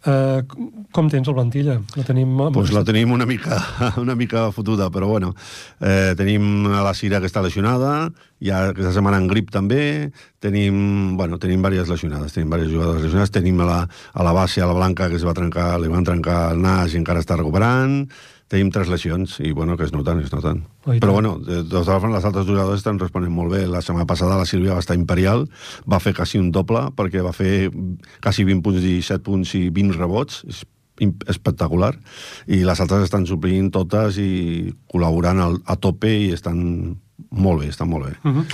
uh, com tens el Ventilla? La tenim... Pues la tenim una mica, una mica fotuda, però bueno. Eh, tenim a la Cira que està lesionada, hi ha aquesta setmana en grip també, tenim, bueno, tenim diverses lesionades, tenim diverses jugadores lesionades, tenim a la, a la base, a la Blanca, que es va trencar, li van trencar el nas i encara està recuperant, tenim tres lesions i bueno, que es noten, es noten. Oh, Però bueno, de, de totes formes, les altres jugadores estan responent molt bé. La setmana passada la Sílvia va estar imperial, va fer quasi un doble, perquè va fer quasi 20 punts, 17 punts i 20 rebots, és espectacular, i les altres estan suplint totes i col·laborant al, a tope i estan molt bé, estan molt bé. Uh -huh.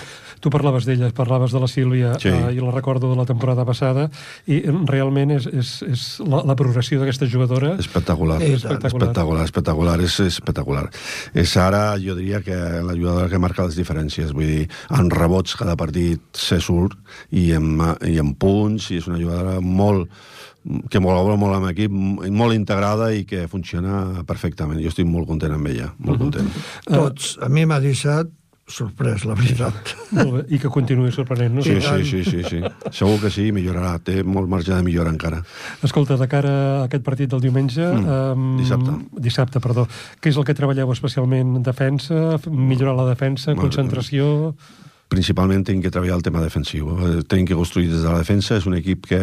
Tu parlaves d'ella, parlaves de la Sílvia, Sí. eh, i la recordo de la temporada passada, i eh, realment és, és, és la, la progressió d'aquesta jugadora... Espectacular. Sí, espectacular. espectacular, espectacular, és espectacular. És ara, jo diria que la jugadora que marca les diferències, vull dir, en rebots cada partit se surt, i en, i en punts, i és una jugadora molt que col·labora molt amb l'equip, molt integrada i que funciona perfectament. Jo estic molt content amb ella, molt content. Tots, a mi m'ha deixat sorprès, la veritat. Molt bé, I que continuï sorprenent, no? Sí, sí, sí, sí, sí. Segur que sí, millorarà. Té molt marge de millora encara. Escolta, de cara a aquest partit del diumenge... Mm, em, dissabte. Dissabte, perdó. Què és el que treballeu especialment? Defensa? Millorar la defensa? Bueno, Concentració? Principalment tenim que treballar el tema defensiu. Eh, Tenim que construir des de la defensa. És un equip que,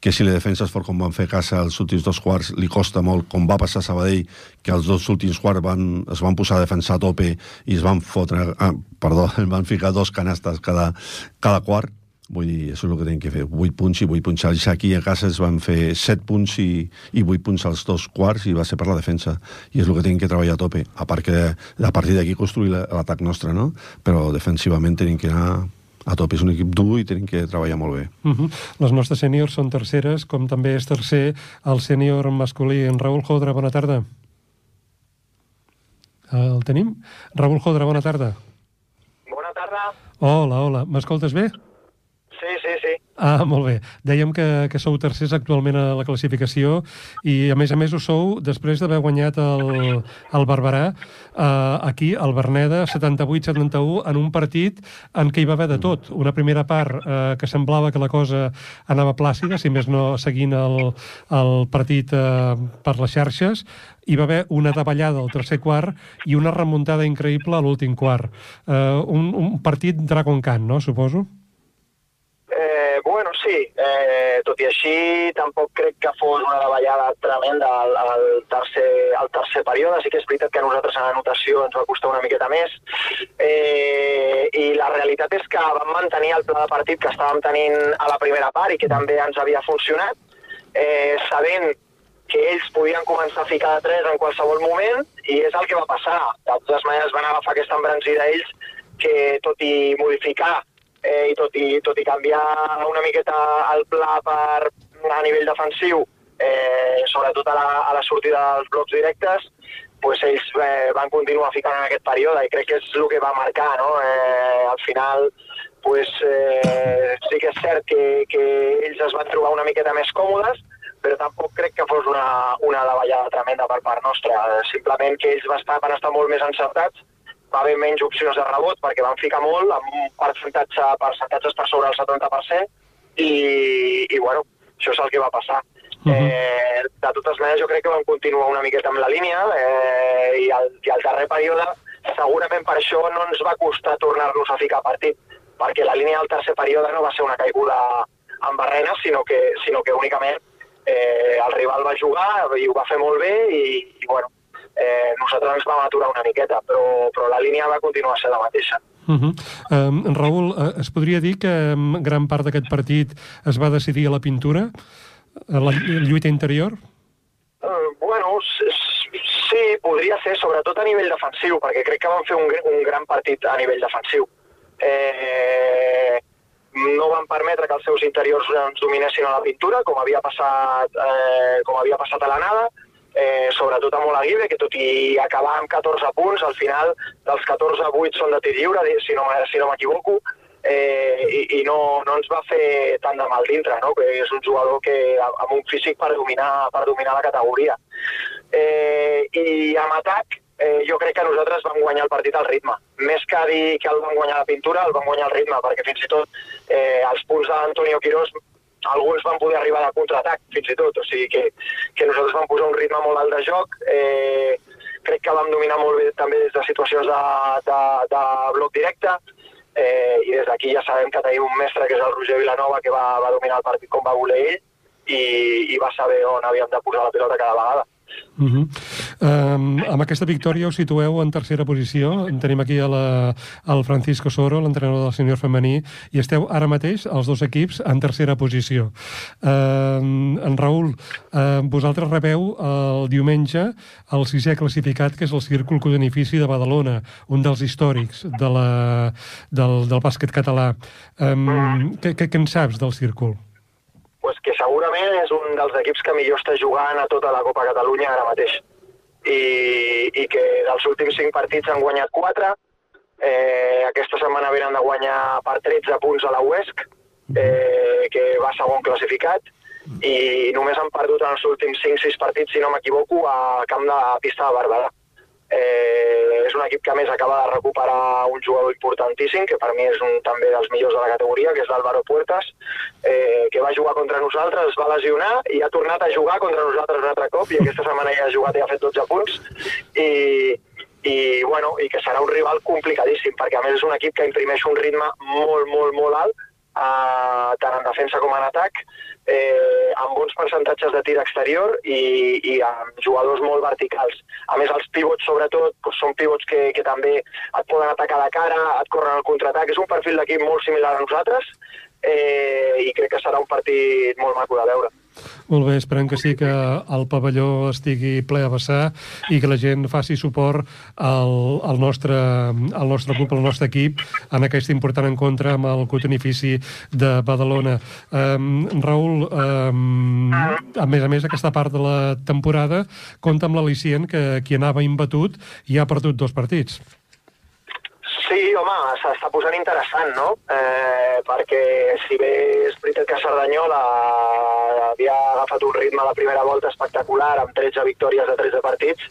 que si la defensa és fort com van fer a casa els últims dos quarts, li costa molt, com va passar a Sabadell, que els dos últims quarts van, es van posar a defensar a tope i es van fotre... Ah, perdó, van ficar dos canastes cada, cada quart. Vull dir, això és el que tenim que fer. 8 punts i 8 punts. Els Aquí a casa es van fer 7 punts i, i 8 punts als dos quarts i va ser per la defensa. I és el que tenim que treballar a tope. A part que a partir d'aquí construir la- l'atac nostre, no? Però defensivament tenim que anar a tope. És un equip dur i tenim que treballar molt bé. Uh -huh. Les nostres sèniors són terceres, com també és tercer el sènior masculí. En Raül Jodra, bona tarda. El tenim? Raül Jodra, bona tarda. Bona tarda. Hola, hola. M'escoltes bé? Sí, sí, sí. Ah, molt bé. Dèiem que, que sou tercers actualment a la classificació i, a més a més, ho sou després d'haver guanyat el, el Barberà eh, aquí, al Berneda, 78-71, en un partit en què hi va haver de tot. Una primera part eh, que semblava que la cosa anava plàcida, si més no seguint el, el partit eh, per les xarxes, hi va haver una davallada al tercer quart i una remuntada increïble a l'últim quart. Eh, un, un partit Dragon Khan, no?, suposo? Sí. Eh, tot i així, tampoc crec que fos una davallada tremenda al, al, tercer, al tercer període. Sí que és veritat que a nosaltres en anotació ens va costar una miqueta més. Eh, I la realitat és que vam mantenir el pla de partit que estàvem tenint a la primera part i que també ens havia funcionat, eh, sabent que ells podien començar a ficar de 3 en qualsevol moment i és el que va passar. De totes maneres van agafar aquesta embranzida ells que tot i modificar eh, i tot i, tot i canviar una miqueta el pla per, a nivell defensiu, eh, sobretot a la, a la sortida dels blocs directes, pues ells eh, van continuar ficant en aquest període i crec que és el que va marcar, no? Eh, al final, pues, eh, sí que és cert que, que ells es van trobar una miqueta més còmodes, però tampoc crec que fos una, una davallada tremenda per part nostra. Simplement que ells van estar, van estar molt més encertats, va haver menys opcions de rebot perquè van ficar molt, amb un percentatge, percentatges per sobre el 70%, i, i bueno, això és el que va passar. Uh -huh. eh, de totes maneres, jo crec que vam continuar una miqueta amb la línia eh, i, el, i el darrer període segurament per això no ens va costar tornar-nos a ficar a partit, perquè la línia del tercer període no va ser una caiguda amb barrenes, sinó que, sinó que únicament eh, el rival va jugar i ho va fer molt bé i, i bueno, eh, nosaltres ens vam aturar una miqueta, però, però la línia va continuar a ser la mateixa. Uh -huh. um, Raül, uh, es podria dir que gran part d'aquest partit es va decidir a la pintura? a la lluita interior? Uh, bueno, sí, podria ser, sobretot a nivell defensiu, perquè crec que van fer un, un gran partit a nivell defensiu. Eh, no van permetre que els seus interiors ens dominessin a la pintura, com havia passat, eh, com havia passat a l'anada, eh, sobretot amb Olaguibe, que tot i acabar amb 14 punts, al final dels 14 8 són de tir lliure, si no, si no m'equivoco, eh, i, i no, no ens va fer tant de mal dintre, no? que és un jugador que amb un físic per dominar, per dominar la categoria. Eh, I amb atac, eh, jo crec que nosaltres vam guanyar el partit al ritme. Més que dir que el vam guanyar la pintura, el vam guanyar el ritme, perquè fins i tot eh, els punts d'Antonio Quirós alguns van poder arribar de contraatac, fins i tot. O sigui que, que nosaltres vam posar un ritme molt alt de joc. Eh, crec que vam dominar molt bé també des de situacions de, de, de bloc directe eh, i des d'aquí ja sabem que tenim un mestre que és el Roger Vilanova que va, va dominar el partit com va voler ell i, i va saber on havíem de posar la pilota cada vegada. Uh -huh. um, amb aquesta victòria us situeu en tercera posició. Tenim aquí a la, el Francisco Soro, l'entrenador del senyor femení, i esteu ara mateix, els dos equips, en tercera posició. Um, en Raül, uh, vosaltres rebeu el diumenge el sisè classificat, que és el Círcul Codenifici de Badalona, un dels històrics de la, del, del bàsquet català. Um, què, què, què en saps del Círcul? Pues que segurament és un dels equips que millor està jugant a tota la Copa Catalunya ara mateix. I, i que dels últims cinc partits han guanyat quatre, eh, aquesta setmana venen de guanyar per 13 punts a la UESC, eh, que va segon classificat, i només han perdut en els últims 5-6 partits, si no m'equivoco, a camp de pista de Barberà. Eh, és un equip que més acaba de recuperar un jugador importantíssim, que per mi és un també dels millors de la categoria, que és l'Álvaro Puertas, eh, que va jugar contra nosaltres, es va lesionar i ha tornat a jugar contra nosaltres un altre cop, i aquesta setmana ja ha jugat i ha fet 12 punts, i, i, bueno, i que serà un rival complicadíssim, perquè a més és un equip que imprimeix un ritme molt, molt, molt alt, eh, tant en defensa com en atac, eh, amb bons percentatges de tir exterior i, i amb jugadors molt verticals. A més, els pivots, sobretot, doncs són pivots que, que també et poden atacar de cara, et corren al contraatac. És un perfil d'equip molt similar a nosaltres eh, i crec que serà un partit molt maco de veure. Molt bé, esperem que sí que el pavelló estigui ple a vessar i que la gent faci suport al, al, nostre, al nostre club, al nostre equip, en aquest important encontre amb el cotonifici de Badalona. Um, Raül, um, a més a més, aquesta part de la temporada compta amb l'al·licient que qui anava imbatut ja ha perdut dos partits. Sí, home, s'està posant interessant, no? Eh, perquè si bé és veritat que Cerdanyola havia agafat un ritme a la primera volta espectacular, amb 13 victòries de 13 partits,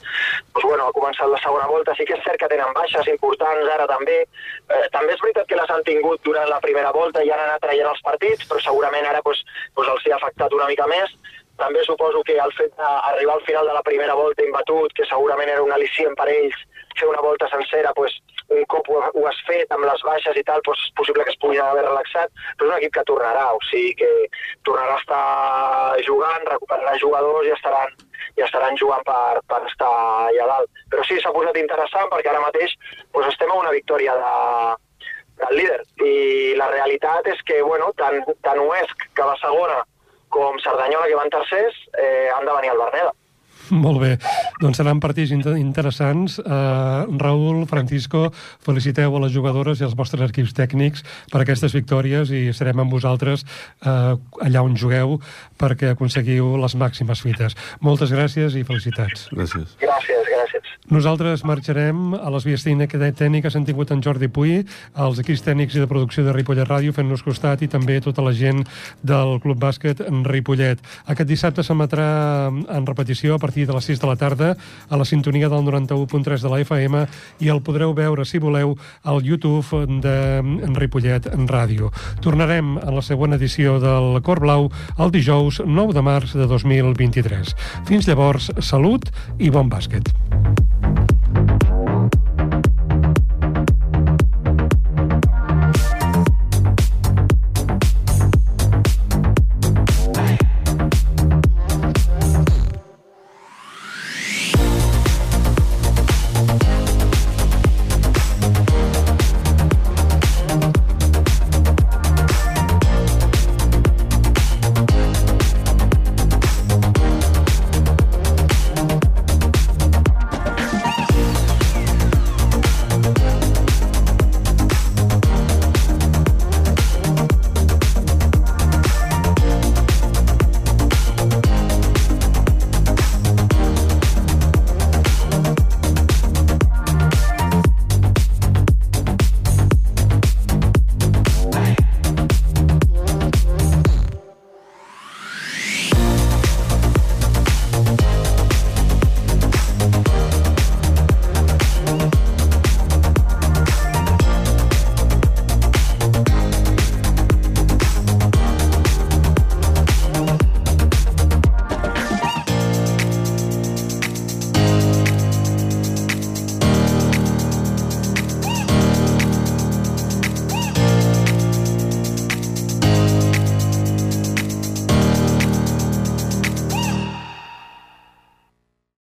doncs bueno, ha començat la segona volta. Sí que és cert que tenen baixes importants ara també. Eh, també és veritat que les han tingut durant la primera volta i han anat traient els partits, però segurament ara doncs, doncs els hi ha afectat una mica més. També suposo que el fet d'arribar al final de la primera volta imbatut, que segurament era un al·licient per ells, fer una volta sencera, doncs, un cop ho, ho has fet amb les baixes i tal, doncs és possible que es pugui haver relaxat, però és un equip que tornarà, o sigui que tornarà a estar jugant, recuperarà jugadors i estaran, i estaran jugant per, per estar allà dalt. Però sí, s'ha posat interessant perquè ara mateix doncs estem a una victòria de, del líder i la realitat és que bueno, tant, tant Uesc, que va segona, com Cerdanyola, que van tercers, eh, han de venir al Berneda. Molt bé. Doncs seran partits interessants. Uh, Raül, Francisco, feliciteu a les jugadores i als vostres equips tècnics per aquestes victòries i serem amb vosaltres uh, allà on jugueu perquè aconseguiu les màximes fites. Moltes gràcies i felicitats. Gràcies. Gràcies, gràcies. Nosaltres marxarem a les vies tècniques. Hem tingut en Jordi Puy, els equips tècnics i de producció de Ripollet Ràdio fent-nos costat i també tota la gent del Club Bàsquet en Ripollet. Aquest dissabte s'emetrà en repetició a partir de les 6 de la tarda a la sintonia del 91.3 de la FM i el podreu veure, si voleu, al YouTube de Ripollet Ràdio. Tornarem a la següent edició del Cor Blau el dijous 9 de març de 2023. Fins llavors, salut i bon bàsquet.